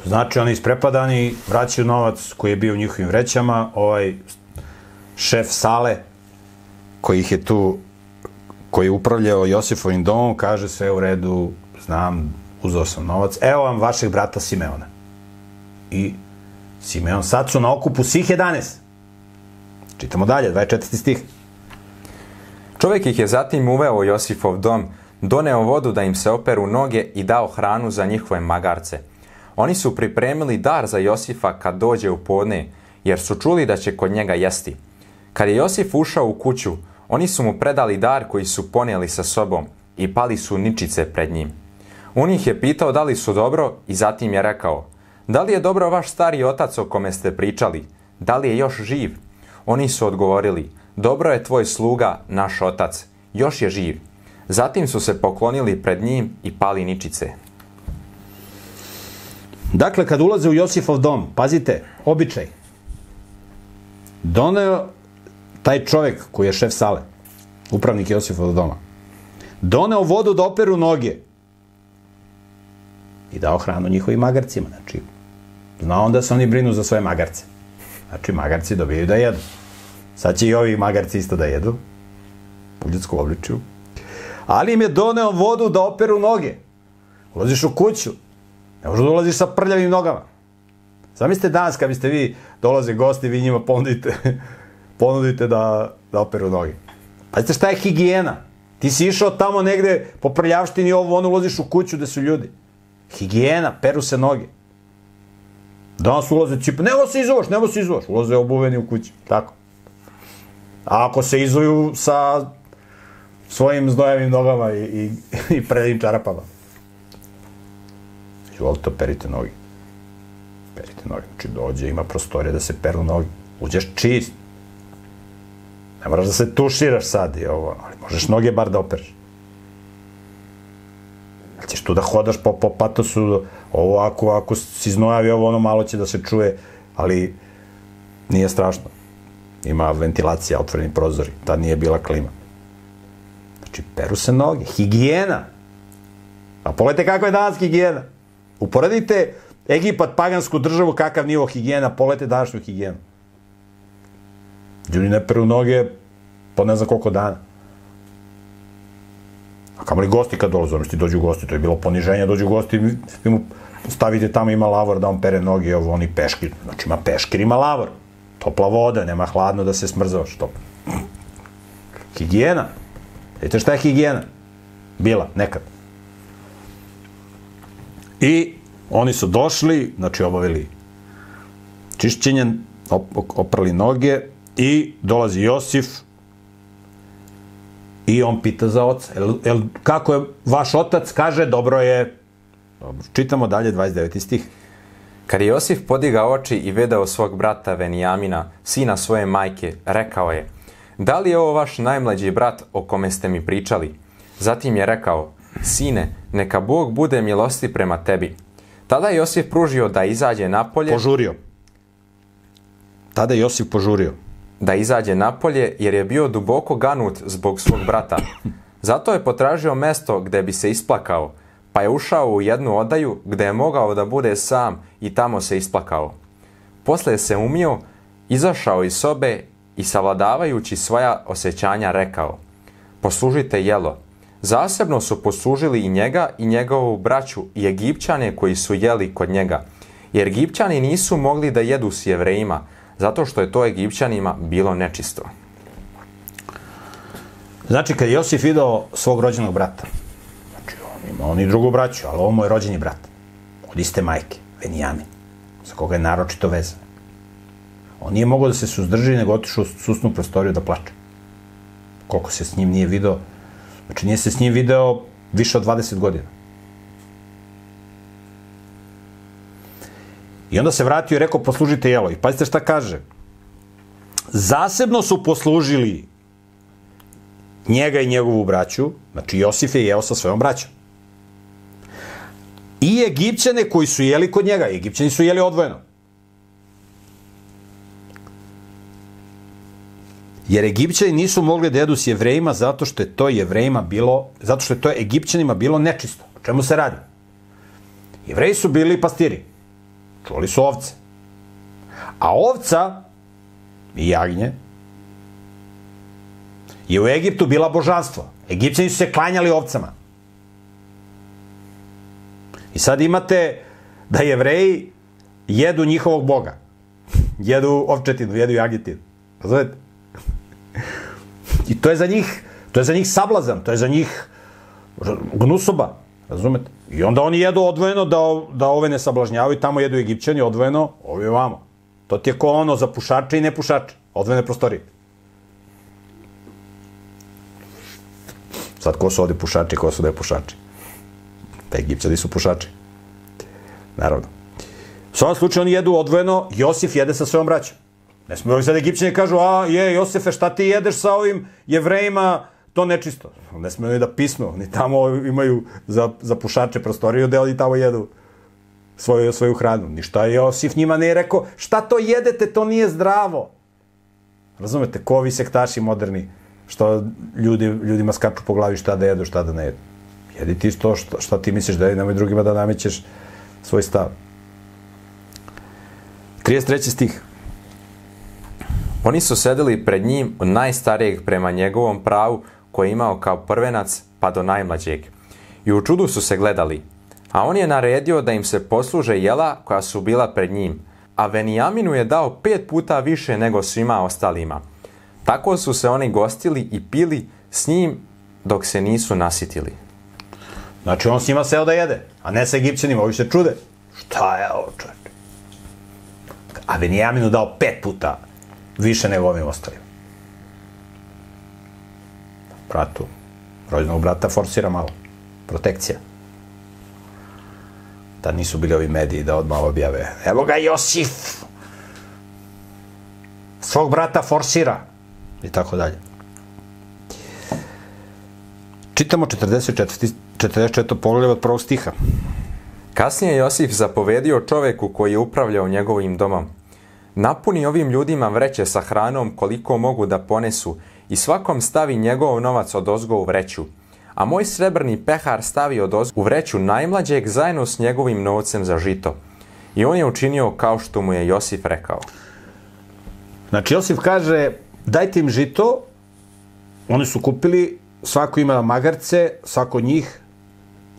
Znači, oni isprepadani vraćaju novac koji je bio u njihovim vrećama, ovaj šef sale, koji ih je tu, koji je upravljao Josifovim domom, kaže sve u redu, znam, uzeo sam novac, evo vam vašeg brata Simeona. I Simeon sad su na okupu svih 11. Čitamo dalje, 24. stih. Čovjek ih je zatim uveo u Josifov dom, doneo vodu da im se operu noge i dao hranu za njihove magarce. Oni su pripremili dar za Josifa kad dođe u podne, jer su čuli da će kod njega jesti. Kad je Josif ušao u kuću, oni su mu predali dar koji su ponijeli sa sobom i pali su ničice pred njim. On ih je pitao da li su dobro i zatim je rekao, da li je dobro vaš stari otac o kome ste pričali? Da li je još živ? Oni su odgovorili, dobro je tvoj sluga, naš otac, još je živ. Zatim su se poklonili pred njim i pali ničice. Dakle, kad ulaze u Josifov dom, pazite, običaj. Doneo taj čovjek koji je šef sale, upravnik Josifov doma, doneo vodu da operu noge i dao hranu njihovim magarcima. Znači, zna on da se oni brinu za svoje magarce. Znači, magarci dobijaju da jedu. Sad će i ovi magarci isto da jedu, u ljudskom obličju. Ali im je doneo vodu da operu noge. Ulaziš u kuću, ne možeš da ulaziš sa prljavim nogama. Zamislite danas kad biste vi dolaze gosti, vi njima ponudite, ponudite da, da operu noge. Pazite šta je higijena. Ti si išao tamo negde po prljavštini ovo, ono ulaziš u kuću gde su ljudi. Higijena, peru se noge. Danas ulaze cipa, nemo se izuvaš, nemo se izuvaš. Ulaze obuveni u kući, tako. A ako se izuju sa svojim znojavim nogama i, i, i predim čarapama. Izvolite, perite noge. Perite noge. Znači, dođe, ima prostorije da se peru noge. Uđeš čist. Ne moraš da se tuširaš sad i ovo, ali možeš noge bar da opereš. Ćeš tu da hodaš po, po patosu, ovo ako, ako si znojavi, ovo ono malo će da se čuje, ali nije strašno. Ima ventilacija, otvoreni prozori, tad nije bila klima. Znači, peru se noge, higijena. A pogledajte kako je danas higijena. Uporedite Egipat, pagansku državu, kakav nivo higijena, pogledajte današnju higijenu. Ljudi ne peru noge po ne znam koliko dana. Kamo li gosti kad dolaze, ono ti dođu gosti, to je bilo poniženje, dođu gosti, vi mu stavite tamo, ima lavor da on pere noge, ovo, oni peškir, znači ima peškir, ima lavor. Topla voda, nema hladno da se smrzavaš, top. Higijena. Vidite šta je higijena? Bila, nekad. I oni su došli, znači obavili čišćenje, op, oprali noge i dolazi Josif i on pita za oca. El, el, kako je vaš otac? Kaže, dobro je. Dobro. Čitamo dalje 29. stih. Kad je Josif podigao oči i vedao svog brata Venijamina, sina svoje majke, rekao je, da li je ovo vaš najmlađi brat o kome ste mi pričali? Zatim je rekao, sine, neka Bog bude milosti prema tebi. Tada je Josif pružio da izađe napolje, Požurio. Tada je Josif požurio. Da izađe napolje jer je bio duboko ganut zbog svog brata. Zato je potražio mesto gde bi se isplakao, pa je ušao u jednu odaju gde je mogao da bude sam i tamo se isplakao. Posle se umio, izašao iz sobe i savladavajući svoja osjećanja rekao Poslužite jelo. Zasebno su poslužili i njega i njegovu braću i Egipćane koji su jeli kod njega. Jer Egipćani nisu mogli da jedu s jevrejima, zato što je to Egipćanima bilo nečisto. Znači, kad je Josif video svog rođenog brata, znači, on ima on i drugu braću, ali ovo je rođeni brat, od iste majke, Venijamin, sa koga je naročito vezan. On nije mogao da se suzdrži, nego otišao u susnu prostoriju da plače. Koliko se s njim nije video, znači nije se s njim video više od 20 godina. I onda se vratio i rekao, poslužite jelo. I pazite šta kaže. Zasebno su poslužili njega i njegovu braću, znači Josif je jeo sa svojom braćom. I Egipćane koji su jeli kod njega, Egipćani su jeli odvojeno. Jer Egipćani nisu mogli da jedu s jevrejima zato što je to jevrejima bilo, zato što je to Egipćanima bilo nečisto. O čemu se radi? Jevreji su bili pastiri. Čuli su ovce. A ovca i jagnje je u Egiptu bila božanstvo. Egipćani su se klanjali ovcama. I sad imate da jevreji jedu njihovog boga. jedu ovčetinu, jedu jagnjetinu. Razumete? I to je za njih, to je za njih sablazan, to je za njih gnusoba. Razumete? I onda oni jedu odvojeno da, da ove ne sablažnjavaju, tamo jedu Egipćani odvojeno, ovi vamo. To ti je ko ono za pušače i ne pušače. Odvojene prostorije. Sad ko su ovde pušači, ko su ne pušači? Da Egipćani su pušači. Naravno. U svom slučaju oni jedu odvojeno, Josif jede sa svojom braćom. Ne smiju ovi sad Egipćani kažu, a je, Josefe, šta ti jedeš sa ovim jevrejima, to nečisto. Ne smiju oni da pisnu, ni tamo imaju za, za pušače prostoriju, da oni tamo jedu svoju, svoju hranu. Ništa Josif njima ne je rekao, šta to jedete, to nije zdravo. Razumete, ko ovi sektaši moderni, što ljudi, ljudima skaču po glavi šta da jedu, šta da ne jedu. Jedi ti to što, šta ti misliš da je, nemoj drugima da namećeš svoj stav. 33. stih. Oni su sedeli pred njim najstarijeg prema njegovom pravu koje je imao kao prvenac pa do najmlađeg. I u čudu su se gledali. A on je naredio da im se posluže jela koja su bila pred njim. A Venijaminu je dao pet puta više nego svima ostalima. Tako su se oni gostili i pili s njim dok se nisu nasitili. Znači on s njima seo da jede, a ne sa Egipćanima, ovi se čude. Šta je ovo čovječ? A Venijaminu dao pet puta više nego ovim ostalim. Bratu, rođenog brata forsira malo. Protekcija. Da nisu bili ovi mediji da odmah objave. Evo ga Josif! Svog brata forsira. I tako dalje. Čitamo 44. 44. poglavlje od prvog stiha. Kasnije je Josif zapovedio čoveku koji je upravljao njegovim domom. Napuni ovim ljudima vreće sa hranom koliko mogu da ponesu i svakom stavi njegov novac od ozgo u vreću. A moj srebrni pehar stavi od ozgo u vreću najmlađeg zajedno s njegovim novcem za žito. I on je učinio kao što mu je Josif rekao. Znači, Josif kaže, dajte im žito, oni su kupili, svako ima magarce, svako njih,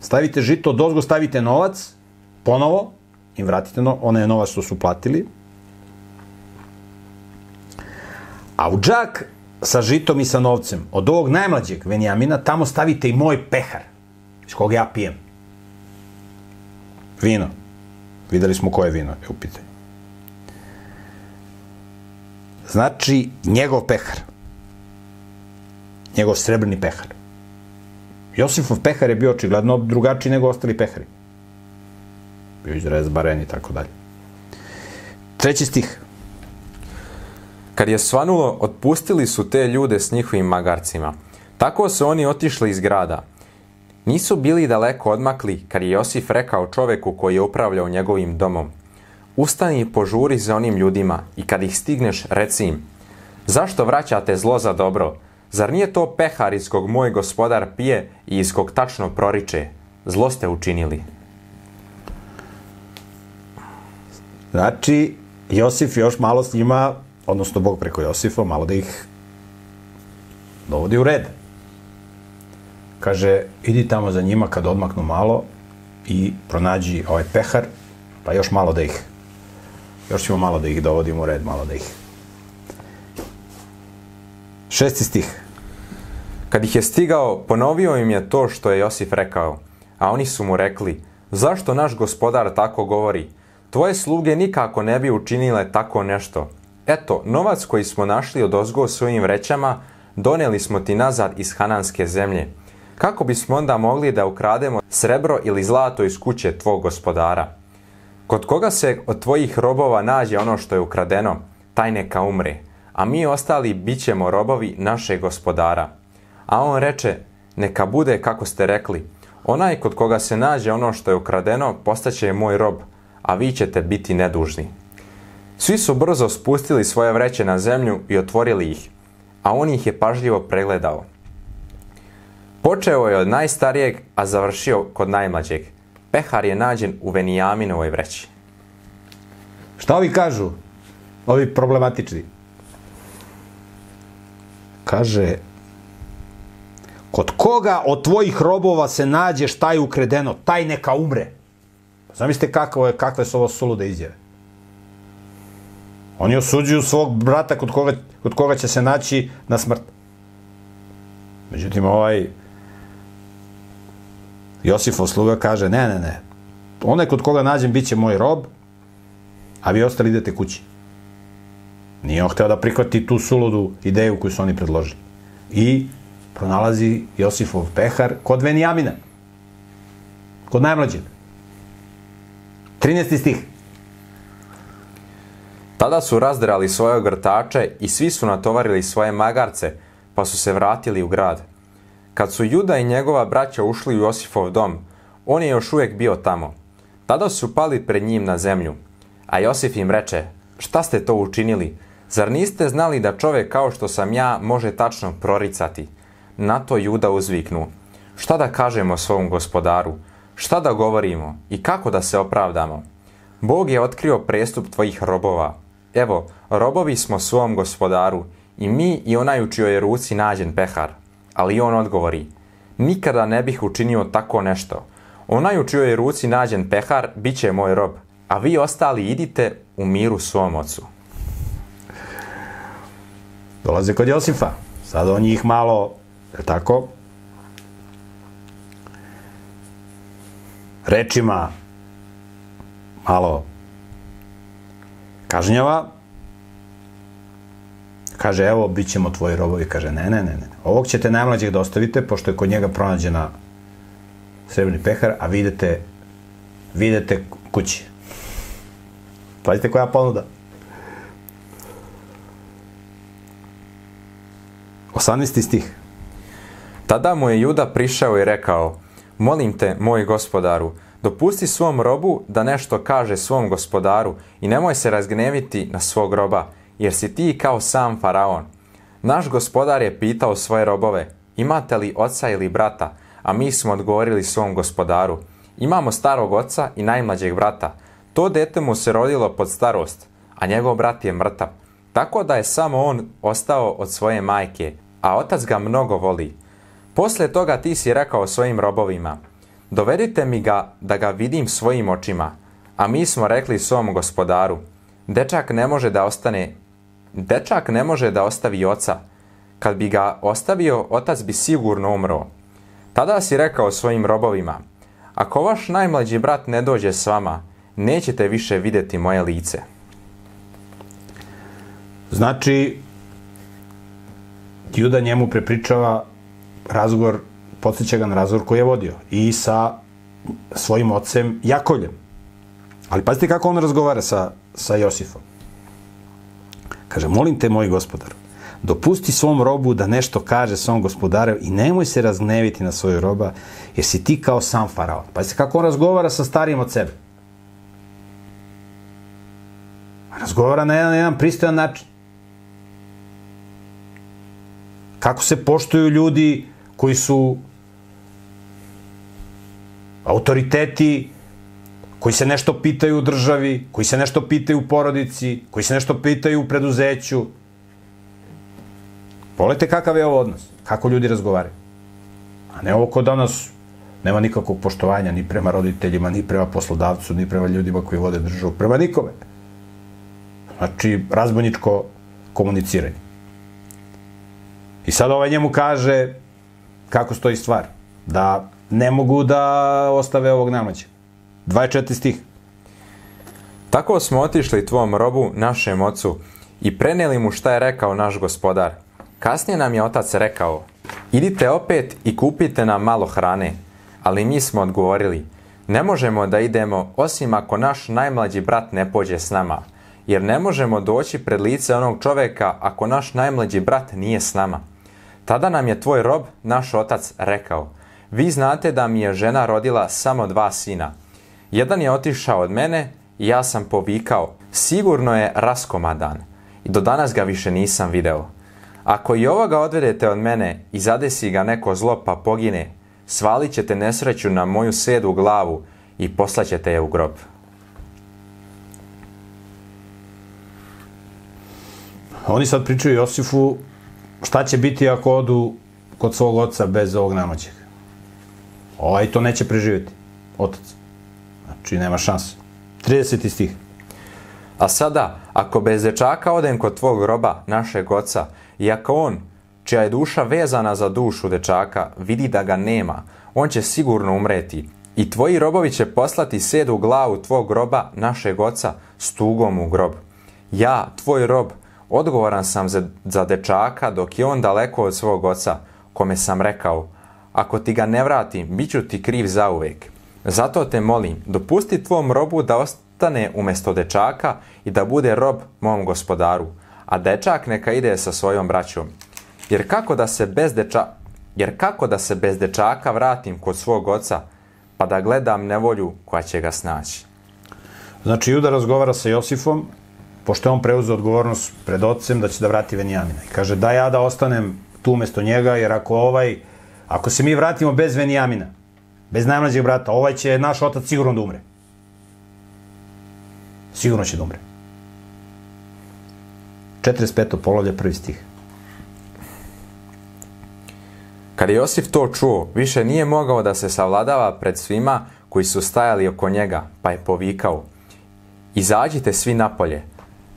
stavite žito, dozgo stavite novac, ponovo, im vratite no, onaj novac što su platili, a u džak sa žitom i sa novcem, od ovog najmlađeg Venjamina, tamo stavite i moj pehar, iz koga ja pijem. Vino. Videli smo koje vino je u pitanju. Znači, njegov pehar. Njegov srebrni pehar. Josifov pehar je bio očigledno drugačiji nego ostali pehari. Bio iz rezbaren i tako dalje. Treći stih. Kad je svanulo, otpustili su te ljude s njihovim magarcima. Tako su oni otišli iz grada. Nisu bili daleko odmakli kad je Josif rekao čoveku koji je upravljao njegovim domom. Ustani i požuri za onim ljudima i kad ih stigneš reci im Zašto vraćate zlo za dobro? Zar nije to pehar iz kog moj gospodar pije i iz kog tačno proriče? Zlo ste učinili. Znači, Josif još malo s njima, odnosno Bog preko Josifa, malo da ih dovodi u red. Kaže, idi tamo za njima kad odmaknu malo i pronađi ovaj pehar, pa još malo da ih, još ćemo malo da ih dovodimo u red, malo da ih. Šesti stih. Kad ih je stigao, ponovio im je to što je Josif rekao, a oni su mu rekli, zašto naš gospodar tako govori? Tvoje sluge nikako ne bi učinile tako nešto. Eto, novac koji smo našli od ozgo svojim vrećama, doneli smo ti nazad iz Hananske zemlje. Kako bismo onda mogli da ukrademo srebro ili zlato iz kuće tvog gospodara? Kod koga se od tvojih robova nađe ono što je ukradeno, taj neka umre, a mi ostali bit ćemo robovi našeg gospodara. A on reče, neka bude kako ste rekli, onaj kod koga se nađe ono što je ukradeno, postaće moj rob, a vi ćete biti nedužni. Svi su brzo spustili svoje vreće na zemlju i otvorili ih, a on ih je pažljivo pregledao. Počeo je od najstarijeg, a završio kod najmlađeg. Pehar je nađen u Venijaminovoj vreći. Šta ovi kažu? Ovi problematični. Kaže, kod koga od tvojih robova se nađe šta je ukredeno, taj neka umre. Zamislite kako je, kakve su ovo sulude izjave. Oni osuđuju svog brata kod koga, kod koga će se naći na smrt. Međutim, ovaj Josifov sluga kaže, ne, ne, ne, onaj kod koga nađem bit će moj rob, a vi ostali idete kući. Nije on hteo da prihvati tu suludu ideju koju su oni predložili. I pronalazi Josifov pehar kod Venijamina. kod najmlađeg. 13. stih. Tada su razdrali svoje ogrtače i svi su natovarili svoje magarce, pa su se vratili u grad. Kad su Juda i njegova braća ušli u Josifov dom, on je još uvijek bio tamo. Tada su pali pred njim na zemlju. A Josif im reče, šta ste to učinili? Zar niste znali da čovjek kao što sam ja može tačno proricati? Na to Juda uzviknu. Šta da kažemo svom gospodaru? Šta da govorimo i kako da se opravdamo? Bog je otkrio prestup tvojih robova. Evo, robovi smo svom gospodaru i mi i onaj u čijoj je ruci nađen pehar. Ali on odgovori, nikada ne bih učinio tako nešto. Onaj u čijoj je ruci nađen pehar, bit će moj rob, a vi ostali idite u miru svom ocu. Dolaze kod Josifa. Sad on njih malo, je tako, rečima malo kažnjava, kaže, evo, bit ćemo tvoji robovi, kaže, ne, ne, ne, ne, ovog ćete najmlađeg da ostavite, pošto je kod njega pronađena srebrni pehar, a vidite, vidite kući. Pazite koja ponuda. 18. stih. Tada mu je Juda prišao i rekao, molim te, moj gospodaru, dopusti svom robu da nešto kaže svom gospodaru i nemoj se razgneviti na svog roba, jer si ti kao sam faraon. Naš gospodar je pitao svoje robove, imate li oca ili brata, a mi smo odgovorili svom gospodaru, imamo starog oca i najmlađeg brata. To dete mu se rodilo pod starost, a njegov brat je mrtav. Tako da je samo on ostao od svoje majke, a otac ga mnogo voli. Poslije toga ti si rekao svojim robovima, dovedite mi ga da ga vidim svojim očima, a mi smo rekli svom gospodaru, dečak ne može da ostane, dečak ne može da ostavi oca, kad bi ga ostavio, otac bi sigurno umro. Tada si rekao svojim robovima, ako vaš najmlađi brat ne dođe s vama, nećete više vidjeti moje lice. Znači, Juda njemu prepričava razgovor, podsjeća ga na razgovor koji je vodio i sa svojim ocem Jakovljem. Ali pazite kako on razgovara sa, sa Josifom. Kaže, molim te, moj gospodar, dopusti svom robu da nešto kaže svom gospodaru i nemoj se razneviti na svoju roba, jer si ti kao sam faraon. Pazite kako on razgovara sa starijim od sebe. Razgovara na jedan, na jedan pristojan način. Kako se poštuju ljudi koji su autoriteti, koji se nešto pitaju u državi, koji se nešto pitaju u porodici, koji se nešto pitaju u preduzeću. Pogledajte kakav je ovo odnos, kako ljudi razgovaraju. A ne ovo ko danas nema nikakvog poštovanja ni prema roditeljima, ni prema poslodavcu, ni prema ljudima koji vode državu, prema nikome. Znači, razbojničko komuniciranje. I sad ovaj njemu kaže kako stoji stvar. Da ne mogu da ostave ovog namaća. 24 stih. Tako smo otišli tvom robu, našem ocu, i preneli mu šta je rekao naš gospodar. Kasnije nam je otac rekao, idite opet i kupite nam malo hrane. Ali mi smo odgovorili, ne možemo da idemo osim ako naš najmlađi brat ne pođe s nama, jer ne možemo doći pred lice onog čoveka ako naš najmlađi brat nije s nama. Tada nam je tvoj rob, naš otac, rekao, vi znate da mi je žena rodila samo dva sina. Jedan je otišao od mene i ja sam povikao, sigurno je raskomadan. I do danas ga više nisam video. Ako i ovoga odvedete od mene i zadesi ga neko zlo pa pogine, svalit ćete nesreću na moju sedu glavu i poslaćete je u grob. Oni sad pričaju Josifu šta će biti ako odu kod svog oca bez ovog namoćeg. Ovaj to neće preživjeti. Otac. Znači, nema šanse. 30. stih. A sada, ako bez dečaka odem kod tvog groba, našeg oca, i ako on, čija je duša vezana za dušu dečaka, vidi da ga nema, on će sigurno umreti. I tvoji robovi će poslati sedu glavu tvog groba, našeg oca, s tugom u grob. Ja, tvoj rob, odgovoran sam za, za dečaka dok je on daleko od svog oca, kome sam rekao, ako ti ga ne vratim, bit ću ti kriv zauvek. Zato te molim, dopusti tvom robu da ostane umjesto dečaka i da bude rob mom gospodaru, a dečak neka ide sa svojom braćom. Jer kako da se bez, deča, jer kako da se bez dečaka vratim kod svog oca, pa da gledam nevolju koja će ga snaći. Znači, Juda razgovara sa Josifom, pošto je on preuzeo odgovornost pred ocem da će da vrati Venijamina. I kaže, da ja da ostanem tu umjesto njega, jer ako ovaj, ako se mi vratimo bez Venijamina, bez najmlađeg brata, ovaj će naš otac sigurno da umre. Sigurno će da umre. 45. polovlje, prvi stih. Kad Josif to čuo, više nije mogao da se savladava pred svima koji su stajali oko njega, pa je povikao. Izađite svi napolje.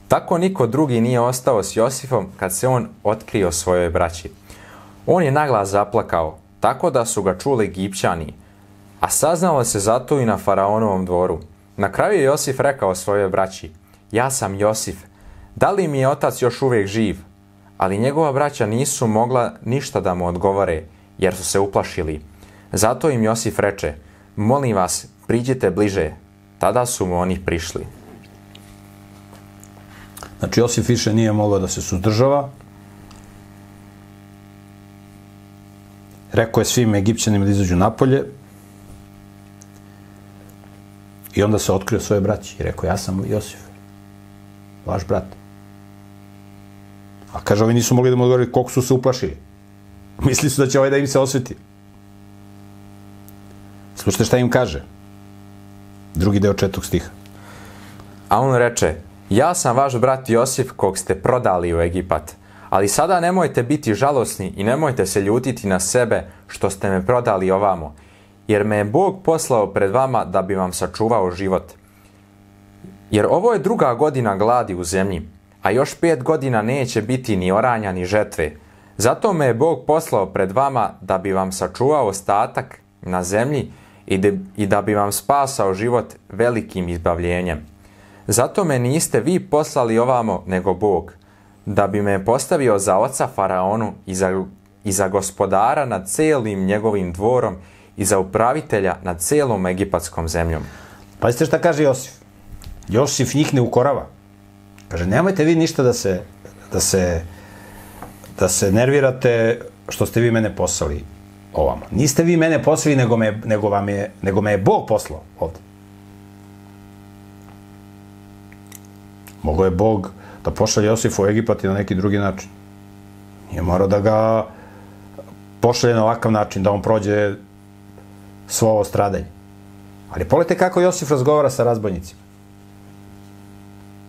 Tako niko drugi nije ostao s Josifom kad se on otkrio svojoj braći. On je naglas zaplakao, tako da su ga čuli Gipćani, a saznalo se zato i na faraonovom dvoru. Na kraju je Josif rekao svojoj braći, ja sam Josif, da li mi je otac još uvijek živ? Ali njegova braća nisu mogla ništa da mu odgovore, jer su se uplašili. Zato im Josif reče, molim vas, priđite bliže. Tada su mu oni prišli. Znači, Josif više nije mogao da se suzdržava. Rekao je svim Egipćanima da izađu napolje. I onda se otkrio svoje braći i rekao, ja sam Josif, vaš brat. A kaže, ovi nisu mogli da mu odgovori koliko su se uplašili. Mislili su da će ovaj da im se osveti. Slušajte šta im kaže. Drugi deo četvrtog stiha. A on reče, ja sam vaš brat Josif kog ste prodali u Egipat. Ali sada nemojte biti žalosni i nemojte se ljutiti na sebe što ste me prodali ovamo, jer me je Bog poslao pred vama da bi vam sačuvao život. Jer ovo je druga godina gladi u zemlji, a još pet godina neće biti ni oranja ni žetve. Zato me je Bog poslao pred vama da bi vam sačuvao ostatak na zemlji i, i da bi vam spasao život velikim izbavljenjem. Zato me niste vi poslali ovamo, nego Bog, da bi me postavio za oca Faraonu i za, i za gospodara nad celim njegovim dvorom i za upravitelja nad celom egipatskom zemljom. Pazite šta kaže Josif. Josif njih ne ukorava. Kaže, nemojte vi ništa da se, da se, da se nervirate što ste vi mene poslali ovamo. Niste vi mene poslali, nego me, nego vam je, nego me je Bog poslao ovde. Mogo je Bog da pošalje Josifa u Egipat i na neki drugi način. Nije morao da ga pošalje na ovakav način, da on prođe svo ovo stradanje. Ali pogledajte kako Josif razgovara sa razbojnicima.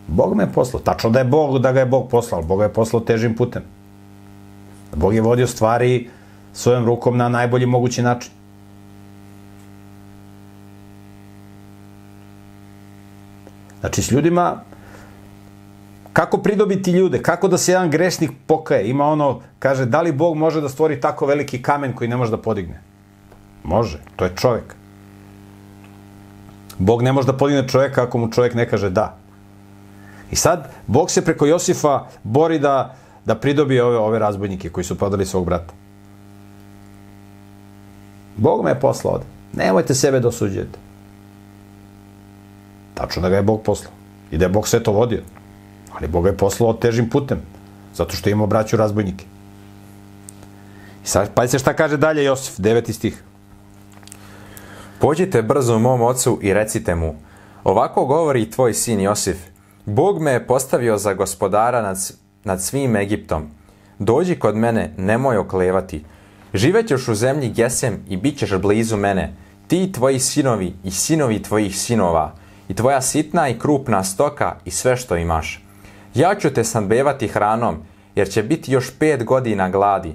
Bog me je poslao. Tačno da je Bog, da ga je Bog poslao. Bog ga je poslao težim putem. Bog je vodio stvari svojom rukom na najbolji mogući način. Znači, s ljudima, kako pridobiti ljude, kako da se jedan grešnik pokaje, ima ono, kaže, da li Bog može da stvori tako veliki kamen koji ne može da podigne? Može, to je čovek. Bog ne može da podigne čoveka ako mu čovek ne kaže da. I sad, Bog se preko Josifa bori da, da pridobije ove, ove razbojnike koji su prodali svog brata. Bog me je poslao ovde. Nemojte sebe da osuđujete. Tačno da ga je Bog poslao. I da je Bog sve to vodio. Ali Bog je poslao težim putem. Zato što ima braću razbojnike. I sad, pa se šta kaže dalje Josif, deveti stih. Pođite brzo mom ocu i recite mu, ovako govori tvoj sin Josif, Bog me je postavio za gospodara nad, nad svim Egiptom. Dođi kod mene, nemoj oklevati. Živećeš u zemlji Gesem i bit ćeš blizu mene, ti i tvoji sinovi i sinovi tvojih sinova, i tvoja sitna i krupna stoka i sve što imaš. Ja ću te snadbevati hranom, jer će biti još pet godina gladi,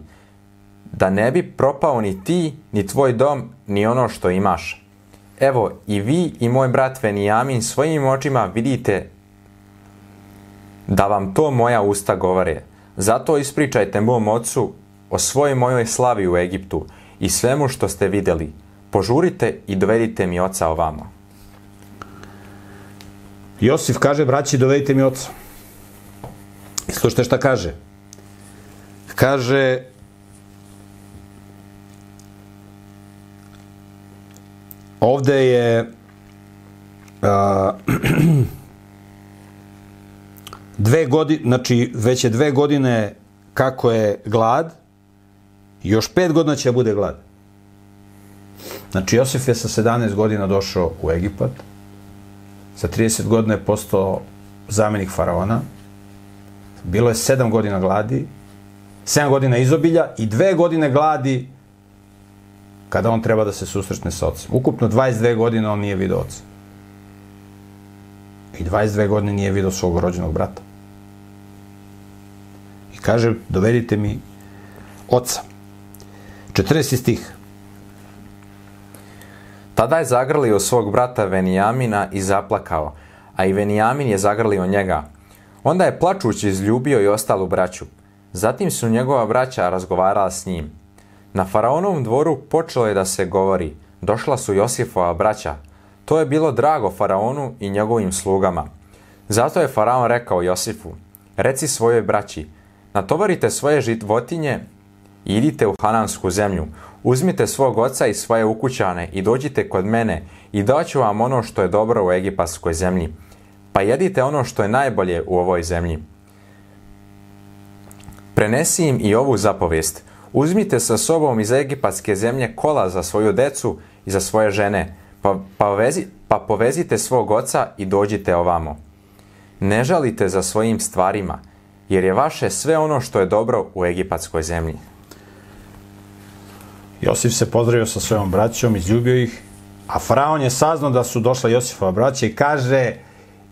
da ne bi propao ni ti, ni tvoj dom, ni ono što imaš. Evo, i vi i moj brat Venijamin svojim očima vidite da vam to moja usta govore. Zato ispričajte mom ocu o svojoj mojoj slavi u Egiptu i svemu što ste videli. Požurite i dovedite mi oca ovamo. Josif kaže, braći, dovedite mi oca. I slušajte šta kaže. Kaže, ovde je a, dve godine, znači već je dve godine kako je glad, još pet godina će da bude glad. Znači, Josif je sa 17 godina došao u Egipat, sa 30 godina je postao zamenik faraona, bilo je 7 godina gladi, 7 godina izobilja i dve godine gladi kada on treba da se susretne sa ocem. Ukupno 22 godine on nije vidio oca. I 22 godine nije vidio svog rođenog brata. I kaže, dovedite mi oca. 40. stih. Tada je zagrlio svog brata Venijamina i zaplakao, a i Venijamin je zagrlio njega. Onda je plačući izljubio i ostalu braću. Zatim su njegova braća razgovarala s njim. Na faraonovom dvoru počelo je da se govori. Došla su Josifova braća. To je bilo drago faraonu i njegovim slugama. Zato je faraon rekao Josifu, reci svojoj braći, natovarite svoje životinje i idite u Hanansku zemlju. Uzmite svog oca i svoje ukućane i dođite kod mene i daću vam ono što je dobro u egipatskoj zemlji. Pa jedite ono što je najbolje u ovoj zemlji. Prenesi im i ovu zapovijest. Uzmite sa sobom iz egipatske zemlje kola za svoju decu i za svoje žene, pa, pa, vezi, pa povezite svog oca i dođite ovamo. Ne žalite za svojim stvarima, jer je vaše sve ono što je dobro u egipatskoj zemlji. Josif se pozdravio sa svojom braćom, izljubio ih, a faraon je saznao da su došla Josifova braća i kaže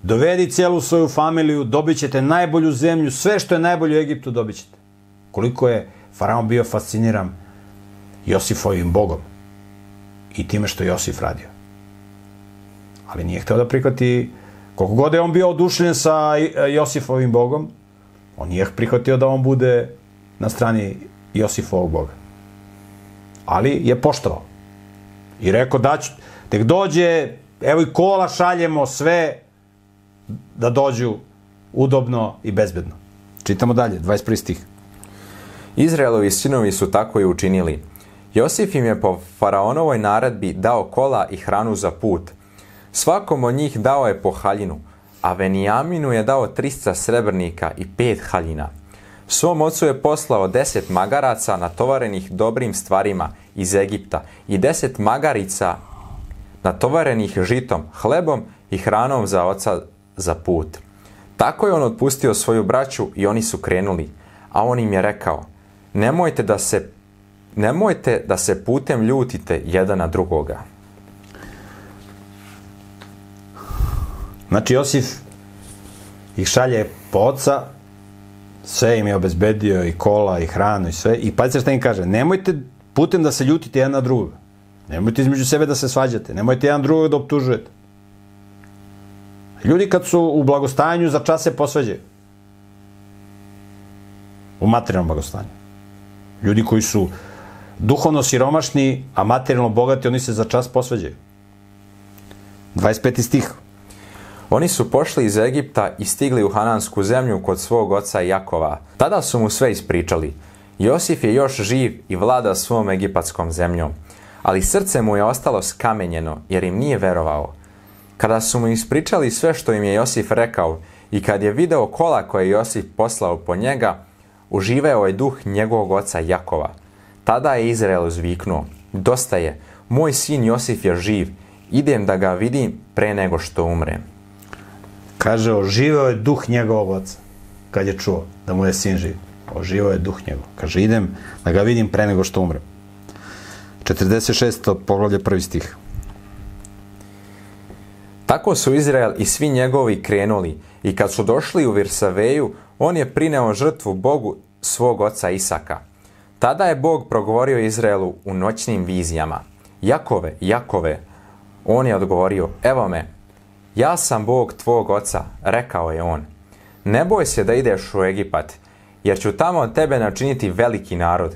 dovedi cijelu svoju familiju, dobit ćete najbolju zemlju, sve što je najbolje u Egiptu dobit ćete. Koliko je faraon bio fasciniran Josifovim bogom i time što je Josif radio. Ali nije hteo da prihvati, koliko god je on bio odušljen sa Josifovim bogom, on nije prihvatio da on bude na strani Josifovog boga. Ali je poštovao. I rekao da ću, tek dođe, evo i kola šaljemo sve da dođu udobno i bezbedno. Čitamo dalje, 21. stih. Izraelovi sinovi su tako i učinili. Josif im je po faraonovoj naredbi dao kola i hranu za put. Svakom od njih dao je po haljinu, a Venijaminu je dao 300 srebrnika i pet haljina. Svom ocu je poslao deset magaraca natovarenih dobrim stvarima iz Egipta i deset magarica natovarenih žitom, hlebom i hranom za oca za put. Tako je on otpustio svoju braću i oni su krenuli, a on im je rekao, nemojte da se, nemojte da se putem ljutite jedan na drugoga. Znači, Josif ih šalje po oca, sve im je obezbedio i kola i hranu i sve. I pazite šta im kaže, nemojte putem da se ljutite jedan na drugoga. Nemojte između sebe da se svađate. Nemojte jedan drugog da optužujete. Ljudi kad su u blagostanju za čas se posveđaju. U materijalnom blagostanju. Ljudi koji su duhovno siromašni, a materijalno bogati, oni se za čas posveđaju. 25. stih. Oni su pošli iz Egipta i stigli u Hanansku zemlju kod svog oca Jakova. Tada su mu sve ispričali. Josif je još živ i vlada svom egipatskom zemljom. Ali srce mu je ostalo skamenjeno, jer im nije verovao. Kada su mu ispričali sve što im je Josif rekao i kad je video kola koje je Josif poslao po njega, uživao je duh njegovog oca Jakova. Tada je Izrael uzviknuo, dosta je, moj sin Josif je živ, idem da ga vidim pre nego što umrem. Kaže, oživeo je duh njegovog oca, kad je čuo da mu je sin živ. Oživeo je duh njegov. Kaže, idem da ga vidim pre nego što umrem. 46. poglavlje prvi stih. Tako su Izrael i svi njegovi krenuli i kad su došli u Virsaveju, on je prineo žrtvu Bogu svog oca Isaka. Tada je Bog progovorio Izraelu u noćnim vizijama. Jakove, Jakove, on je odgovorio, evo me, ja sam Bog tvog oca, rekao je on. Ne boj se da ideš u Egipat, jer ću tamo od tebe načiniti veliki narod.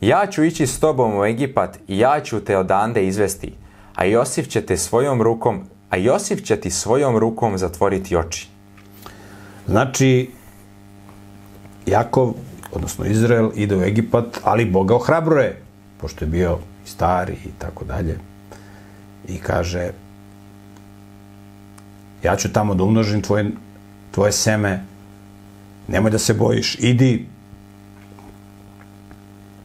Ja ću ići s tobom u Egipat i ja ću te odande izvesti, a Josif će te svojom rukom a Josif će ti svojom rukom zatvoriti oči. Znači, Jakov, odnosno Izrael, ide u Egipat, ali Boga ohrabruje, pošto je bio star i tako dalje. i kaže ja ću tamo da umnožim tvoje, tvoje seme, nemoj da se bojiš, idi,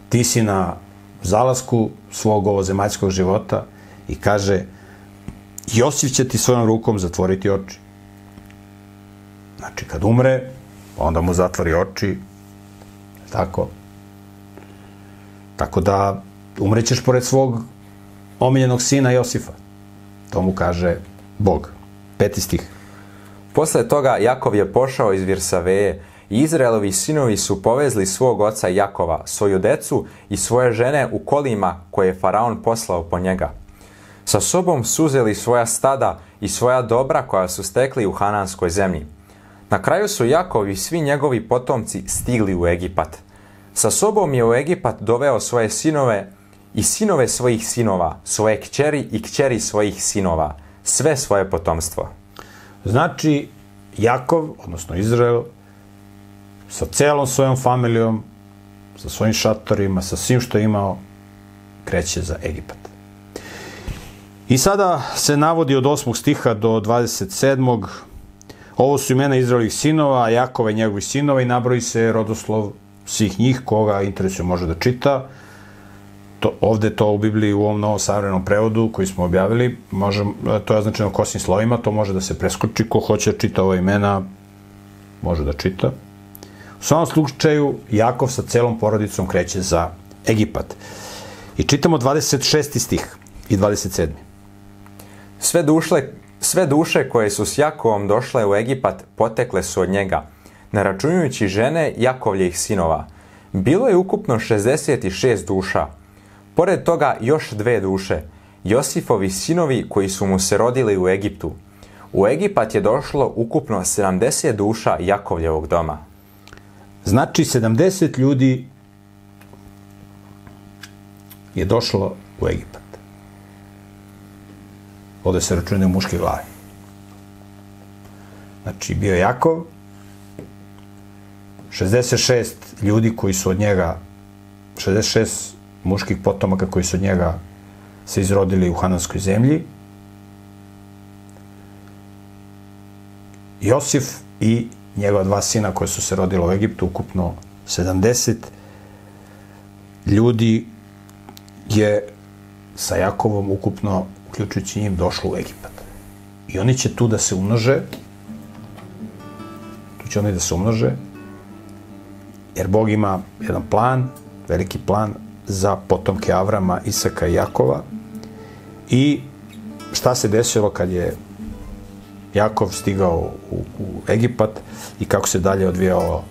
ti si na zalasku svog ovozemaljskog života i kaže Josif će ti svojom rukom zatvoriti oči. Znači, kad umre, onda mu zatvori oči, tako. Tako da umrećeš pored svog omiljenog sina Josifa. To mu kaže Bog. Peti stih. Posle toga Jakov je pošao iz Virsaveje i Izraelovi sinovi su povezli svog oca Jakova, svoju decu i svoje žene u kolima koje je Faraon poslao po njega. Sa sobom su uzeli svoja stada i svoja dobra koja su stekli u Hananskoj zemlji. Na kraju su Jakov i svi njegovi potomci stigli u Egipat. Sa sobom je u Egipat doveo svoje sinove i sinove svojih sinova, svoje kćeri i kćeri svojih sinova, sve svoje potomstvo. Znači, Jakov, odnosno Izrael, sa celom svojom familijom, sa svojim šatorima, sa svim što je imao, kreće za Egipat. I sada se navodi od 8. stiha do 27. Ovo su imena Izraelovih sinova, Jakova i njegovih sinova i nabroji se rodoslov svih njih, koga interesuje može da čita. To, ovde to u Bibliji u ovom novom savremenom prevodu koji smo objavili, može, to je označeno kosnim slovima, to može da se preskoči, ko hoće da čita ova imena, može da čita. U svom slučaju, Jakov sa celom porodicom kreće za Egipat. I čitamo 26. stih i 27. Sve duše, sve duše koje su s Jakovom došle u Egipat potekle su od njega, ne računajući žene Jakovljih sinova. Bilo je ukupno 66 duša. Pored toga još dve duše, Josifovi sinovi koji su mu se rodili u Egiptu. U Egipat je došlo ukupno 70 duša Jakovljevog doma. Znači, 70 ljudi je došlo u Egipat. Ovde se računaju muške glave. Znači, bio Jakov, 66 ljudi koji su od njega, 66 muških potomaka koji su od njega se izrodili u Hananskoj zemlji, Josif i njegova dva sina koje su se rodila u Egiptu, ukupno 70 ljudi je sa Jakovom ukupno, uključujući njim, došlo u Egipat. I oni će tu da se umnože, tu će oni da se umnože, jer Bog ima jedan plan, veliki plan za potomke Avrama, Isaka i Jakova. I šta se desilo kad je Jakov stigao u, u Egipat i kako se dalje odvijalo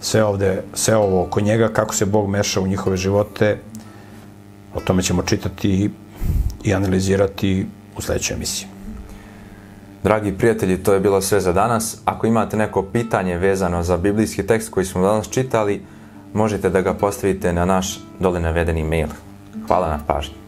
sve ovde, sve ovo oko njega, kako se Bog meša u njihove živote, o tome ćemo čitati i analizirati u sledećoj emisiji. Dragi prijatelji, to je bilo sve za danas. Ako imate neko pitanje vezano za biblijski tekst koji smo danas čitali, možete da ga postavite na naš dole navedeni mail. Hvala na pažnji.